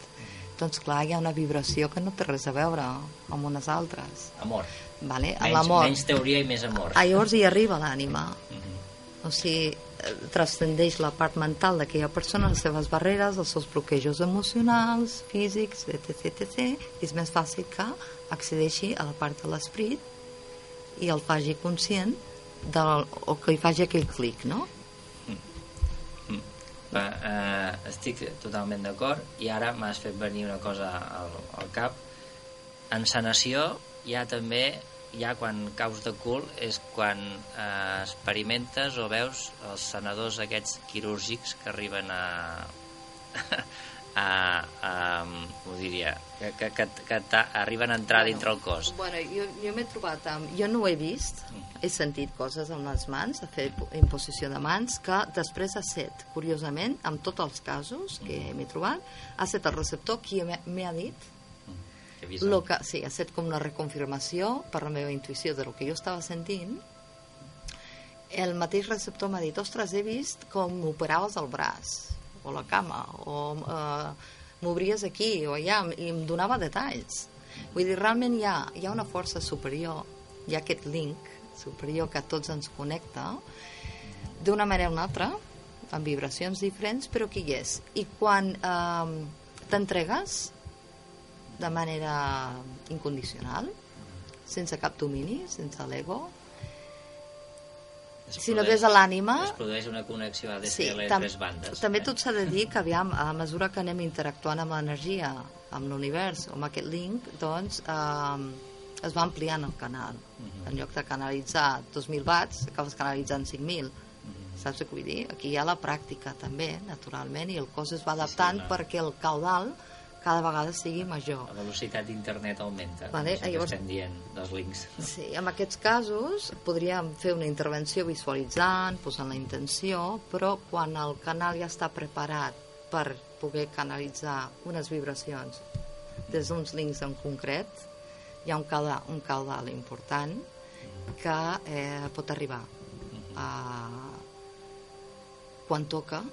doncs clar, hi ha una vibració que no té res a veure amb unes altres. Amor. Vale? Menys, menys teoria i més amor. Ah, llavors hi arriba l'ànima. Mhm. O sigui, eh, transcendeix la part mental d'aquella persona, les seves barreres, els seus bloquejos emocionals, físics, etc, etc, i és més fàcil que accedeixi a la part de l'esperit i el faci conscient del, o que hi faci aquell clic, no? Va, eh, estic totalment d'acord i ara m'has fet venir una cosa al, al cap. En sanació ha també ha quan caus de cul és quan eh, experimentes o veus els sanadors aquests quirúrgics que arriben a a, a ho diria que, que, que, que arriben a entrar dintre el cos. Bueno, jo, jo m'he trobat amb... Jo no ho he vist, he sentit coses amb les mans, de fer imposició de mans, que després ha set, curiosament, amb tots els casos que m'he trobat, ha set el receptor qui m'ha- dit vist lo que, sí, ha set com una reconfirmació per la meva intuïció de lo que jo estava sentint. El mateix receptor m'ha dit ostres, he vist com m'operaves el braç o la cama o eh, m'obries aquí o allà i em donava detalls vull dir, realment hi ha, hi ha una força superior hi ha aquest link superior que a tots ens connecta d'una manera o una altra amb vibracions diferents però que hi és i quan eh, t'entregues de manera incondicional, sense cap domini, sense l'ego. Es Si no produeix- des de l'ànima... es produeix una connexió ADCL Sí, sí, tam tres bandes també eh? tot s'ha de dir que, aviam, a mesura que anem interactuant amb l'energia, amb l'univers, amb aquest link, doncs eh, es va ampliant el canal. Mhm. En lloc de canalitzar 2.000 watts, acabes canalitzant 5.000. Mhm. Saps què vull dir? Aquí hi ha la pràctica també, naturalment, i el cos es va adaptant clar. perquè el caudal cada vegada sigui major. La velocitat d'internet augmenta, Vale, que llavors- estem dient dels links. Sí, en aquests casos podríem fer una intervenció visualitzant, posant la intenció, però quan el canal ja està preparat per poder canalitzar unes vibracions des d'uns links en concret, hi ha un caudal, un caudal important que eh, pot arribar a... quan toca,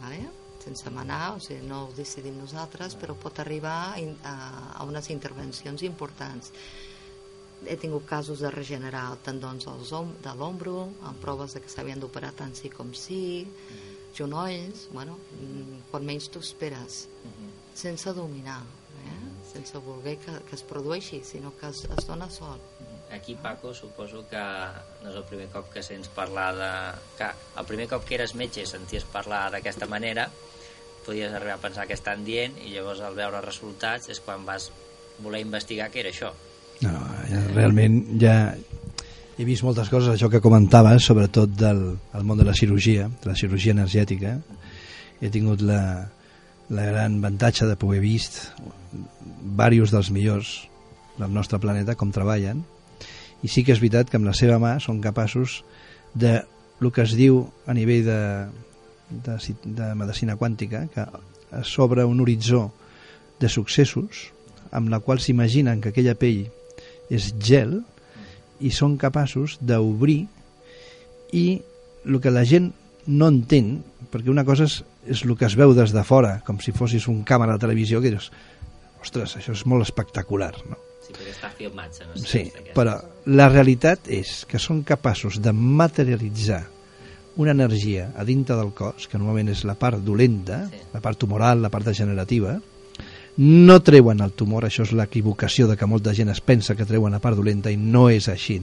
vale? Sense manar, o sigui, no ho decidim nosaltres, però pot arribar a, a, unes intervencions importants. He tingut casos de regenerar tendons de l'ombro, amb proves de que s'havien d'operar tant sí com sí, genolls, bueno, mm, quan menys t'ho esperes, sense dominar, eh? sense voler que, que es produeixi, sinó que es, es dona sol. Aquí, Paco, suposo que no és el primer cop que sents parlar de... Que el primer cop que eres metge senties parlar d'aquesta manera, podies arribar a pensar que estan dient i llavors al veure resultats és quan vas voler investigar què era això. No, ja, realment ja he vist moltes coses, això que comentaves, sobretot del el món de la cirurgia, de la cirurgia energètica. He tingut la, la gran avantatge de poder vist diversos dels millors del nostre planeta com treballen i sí que és veritat que amb la seva mà són capaços de el que es diu a nivell de, de, de medicina quàntica que s'obre un horitzó de successos amb la qual s'imaginen que aquella pell és gel i són capaços d'obrir i el que la gent no entén, perquè una cosa és, és el que es veu des de fora, com si fossis un càmera de televisió, que dius, ostres, això és molt espectacular, no? Sí, perquè està filmat, no sé, Sí, però la realitat és que són capaços de materialitzar una energia a dintre del cos, que normalment és la part dolenta, Sí. la part tumoral, la part degenerativa, no treuen el tumor, això és l'equivocació de que molta gent es pensa que treuen la part dolenta i no és així.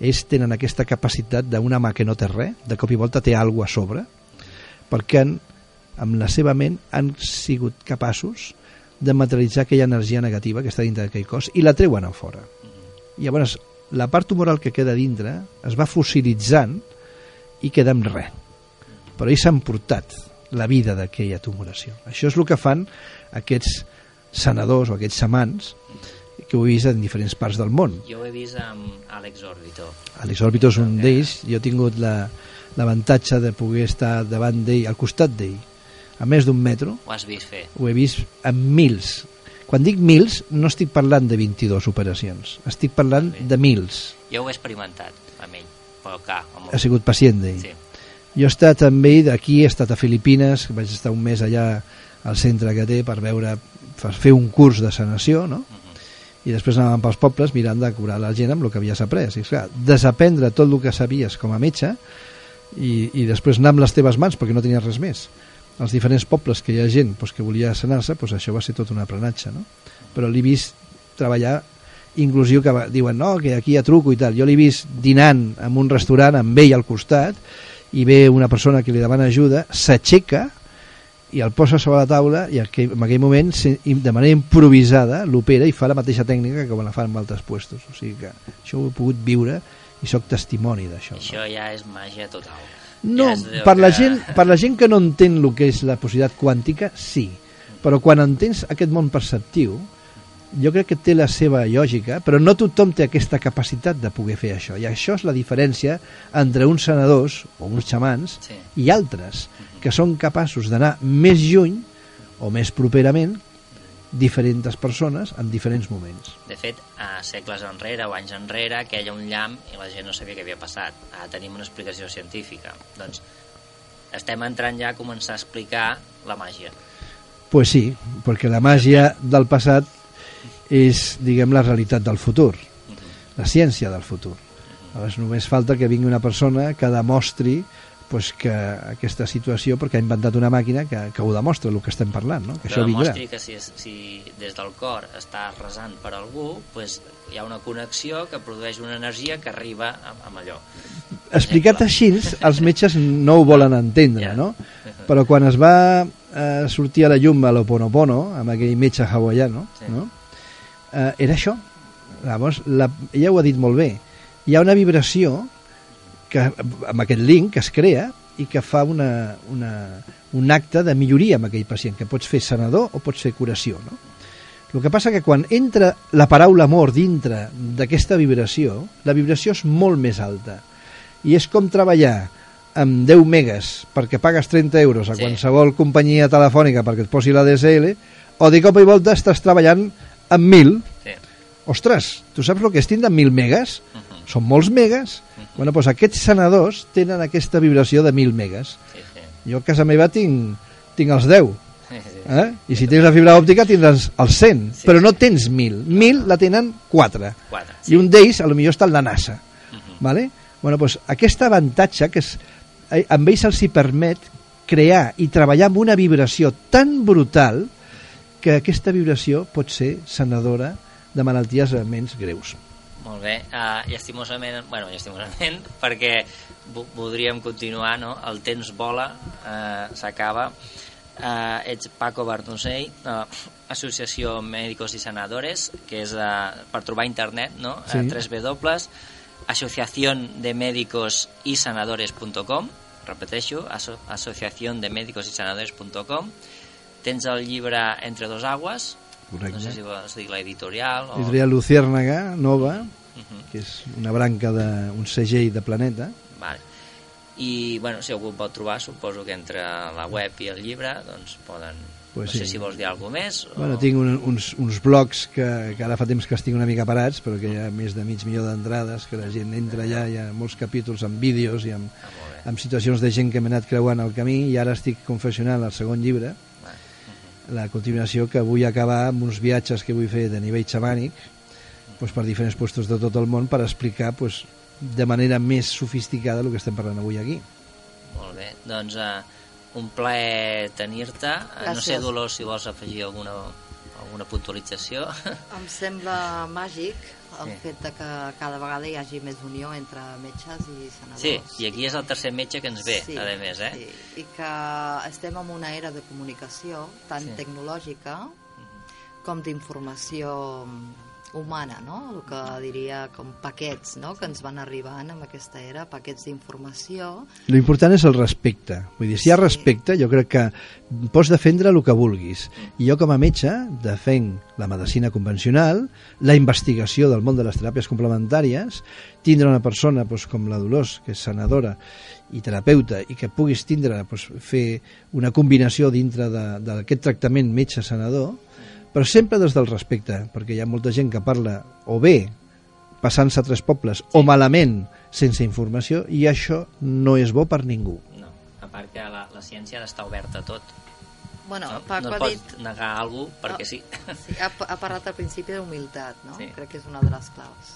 Ells tenen aquesta capacitat d'una mà que no té res, de cop i volta té alguna a sobre, perquè han, amb la seva ment han sigut capaços de materialitzar aquella energia negativa que està dintre d'aquell cos i la treuen a fora. I llavors la part tumoral que queda dintre es va fossilitzant i queda amb res. Però ells s'han portat la vida d'aquella tumoració. Això és el que fan aquests sanadors o aquests xamans que ho he vist en diferents parts del món. Jo ho he vist amb Àlex Orbito. Alex Orbito és un d'ells, jo he tingut la- l'avantatge de poder estar davant d'ell, al costat d'ell, a més d'un metro, Ho has vist fer? ho he vist amb mils. Quan dic mils, no estic parlant de 22 operacions, estic parlant de mils. Jo ho he experimentat clar, amb Ha sigut pacient d'ell. Sí. Jo he estat amb ell d'aquí, he estat a Filipines, vaig estar un mes allà al centre que té per veure, per fer un curs de sanació, no? I després anàvem pels pobles mirant de curar la gent amb el que havies après. I, clar, desaprendre tot el que sabies com a metge i, i després anar amb les teves mans perquè no tenies res més. Als diferents pobles que hi ha gent doncs, que volia sanar-se, doncs això va ser tot un aprenatge, no? Però l'he vist treballar inclusiu que diuen no, que aquí hi ha truco i tal. Jo l'he vist dinant en un restaurant amb ell al costat i ve una persona que li demana ajuda, s'aixeca i el posa sobre la taula i aquell, en aquell moment de manera improvisada l'opera i fa la mateixa tècnica que quan la fan en altres puestos o sigui que això ho he pogut viure i sóc testimoni d'això no? Això ja és màgia total. No, Ja per la, que- gent, per la gent que no entén el que és la possibilitat quàntica, sí. Però quan entens aquest món perceptiu, jo crec que té la seva lògica, però no tothom té aquesta capacitat de poder fer això. I això és la diferència entre uns senadors o uns xamans Sí. i altres, que són capaços d'anar més lluny o més properament diferents persones en diferents moments. De fet, a segles enrere o anys enrere, queia un llamp i la gent no sabia què havia passat. Ara tenim una explicació científica. Doncs estem entrant ja a començar a explicar la màgia. Pues sí, perquè la màgia del passat és, diguem, la realitat del futur, la ciència del futur. Aleshores, només falta que vingui una persona que demostri pues, que aquesta situació, perquè ha inventat una màquina que, que ho demostra, el que estem parlant, no? que Que això vindrà. demostri que si, si des del cor estàs resant per algú, pues, hi ha una connexió que produeix una energia que arriba amb, amb allò. Explicat així, els metges no ho volen entendre, Ja. no? Però quan es va eh, sortir a la llum a l'Oponopono, amb aquell metge hawaiano, Sí. no? Eh, era això. Llavors, la, ella ho ha dit molt bé. Hi ha una vibració que, amb aquest link que es crea i que fa una, una, un acte de milloria amb aquell pacient, que pots fer sanador o pots fer curació. No? El que passa que quan entra la paraula amor dintre d'aquesta vibració, la vibració és molt més alta. I és com treballar amb 10 megas perquè pagues 30 euros a Sí. qualsevol companyia telefònica perquè et posi la DSL, o de cop i volta estàs treballant amb 1.000. Sí. Ostres, tu saps el que és tindre 1.000 megas? Uh -huh. Són molts megas. Bueno, doncs aquests sanadors tenen aquesta vibració de 1.000 megas. Sí, sí. Jo a casa meva tinc, tinc els 10. Sí, sí. Eh? I si tens la fibra òptica tindràs els 100, Sí, però sí. no tens 1.000. 1.000 la tenen 4. Quatre. I un d'ells, a lo millor està en la NASA. Uh -huh. Vale? Bueno, doncs aquest avantatge que és, eh, amb ells els hi permet crear i treballar amb una vibració tan brutal que aquesta vibració pot ser sanadora de malalties menys greus. Molt bé, uh, llastimosament, bueno, llastimosament, perquè vo- voldríem continuar, no? El temps vola, uh, s'acaba. Uh, ets Paco Bartusell, uh, Associació Médicos i Sanadores, que és uh, per trobar internet, no? Sí. Uh, 3 W, asociación de médicos y sanadores.com, repeteixo, aso asociación Tens el llibre Entre dos aguas, Correcte. no sé si vols dir l'editorial o... Editorial Luciérnaga, nova, Uh -huh. que és una branca d'un segell de Planeta. Vale. I, bueno, si algú el pot trobar, suposo que entre la web i el llibre, doncs poden... Pues no sé sí. si vols dir alguna més. O... Bueno, tinc un, uns, uns blogs que, que ara fa temps que estic una mica parats, però que hi ha més de mig milió d'entrades, que la gent entra allà, hi ha molts capítols amb vídeos i amb, Ah, amb situacions de gent que m'he anat creuant el camí i ara estic confessionant el segon llibre. La continuació que vull acabar amb uns viatges que vull fer de nivell xamànic doncs, per diferents puestos de tot el món per explicar doncs, de manera més sofisticada el que estem parlant avui aquí. Molt bé. Doncs uh, un plaer tenir-te. Eh, No sé. Dolors, si vols afegir alguna, alguna puntualització. Em sembla màgic el Sí. fet de que cada vegada hi hagi més unió entre metges i senadors. Sí, i aquí és el tercer metge que ens ve, sí, a més, eh? Sí. I que estem en una era de comunicació tan Sí. tecnològica com d'informació humana, no? El que diria com paquets, no? Que ens van arribant amb aquesta era, paquets d'informació. Lo important és el respecte. Vull dir, si hi ha respecte, jo crec que pots defendre el que vulguis. I jo, com a metge, defenc la medicina convencional, la investigació del món de les teràpies complementàries, tindre una persona doncs, com la Dolors, que és sanadora i terapeuta, i que puguis tindre, doncs, fer una combinació dintre de- d'aquest tractament metge-sanador, però sempre des del respecte, perquè hi ha molta gent que parla o bé passant-se a tres pobles o malament sense informació i això no és bo per ningú. No, a part que la, la ciència ha d'estar oberta a tot. Bueno, no, Paco no ha pots dit... negar alguna cosa perquè Ah. sí. Sí, ha, ha parlat al principi d'humilitat, no? Sí. Crec que és una de les claus.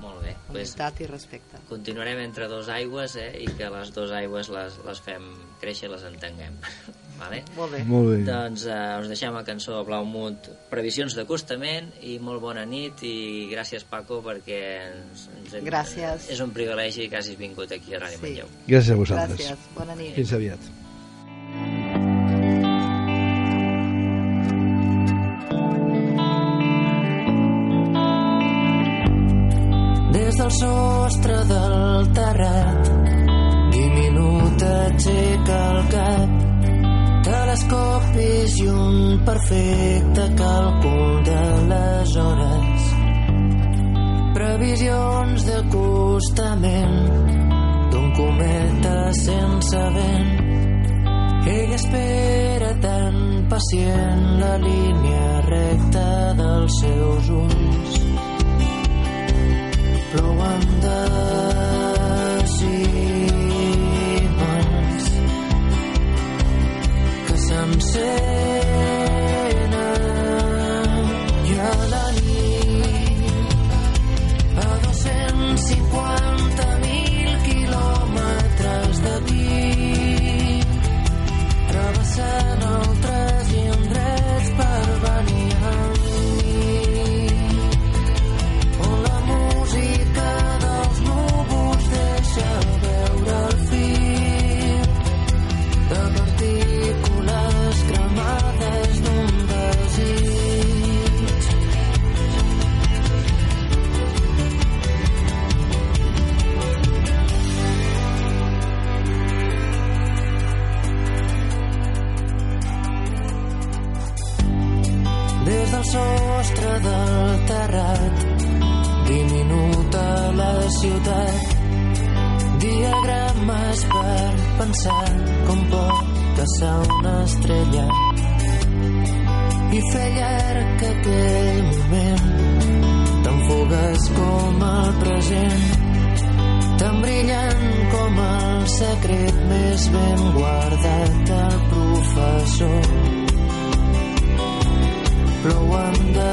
Molt bé. Pues, Humilitat i respecte. continuarem entre dos aigües eh, i que les dues aigües les, les fem créixer i les entenguem. Vale? Molt bé. Molt bé. Doncs eh, us deixem la cançó Blaumut, previsions d'acostament i molt bona nit i gràcies Paco perquè ens, ens hem, Gràcies. és un privilegi que hagis vingut aquí a Ràdio Sí. Manlleu. Gràcies a vosaltres. Gràcies. Bona nit. Fins aviat. Des del sostre del terrat, diminut aixeca el cap. Telescopis i un perfecte càlcul de les hores. Previsions d'acostament d'un cometa sense vent. Ell espera tan pacient la línia recta dels seus ulls plouen decimals say ciutat. Diagrames per pensar com pot caçar una estrella. I fer llarg aquell moment. Tan fugaç com el present. Tan brillant com el secret més ben guardat del professor. Plouen de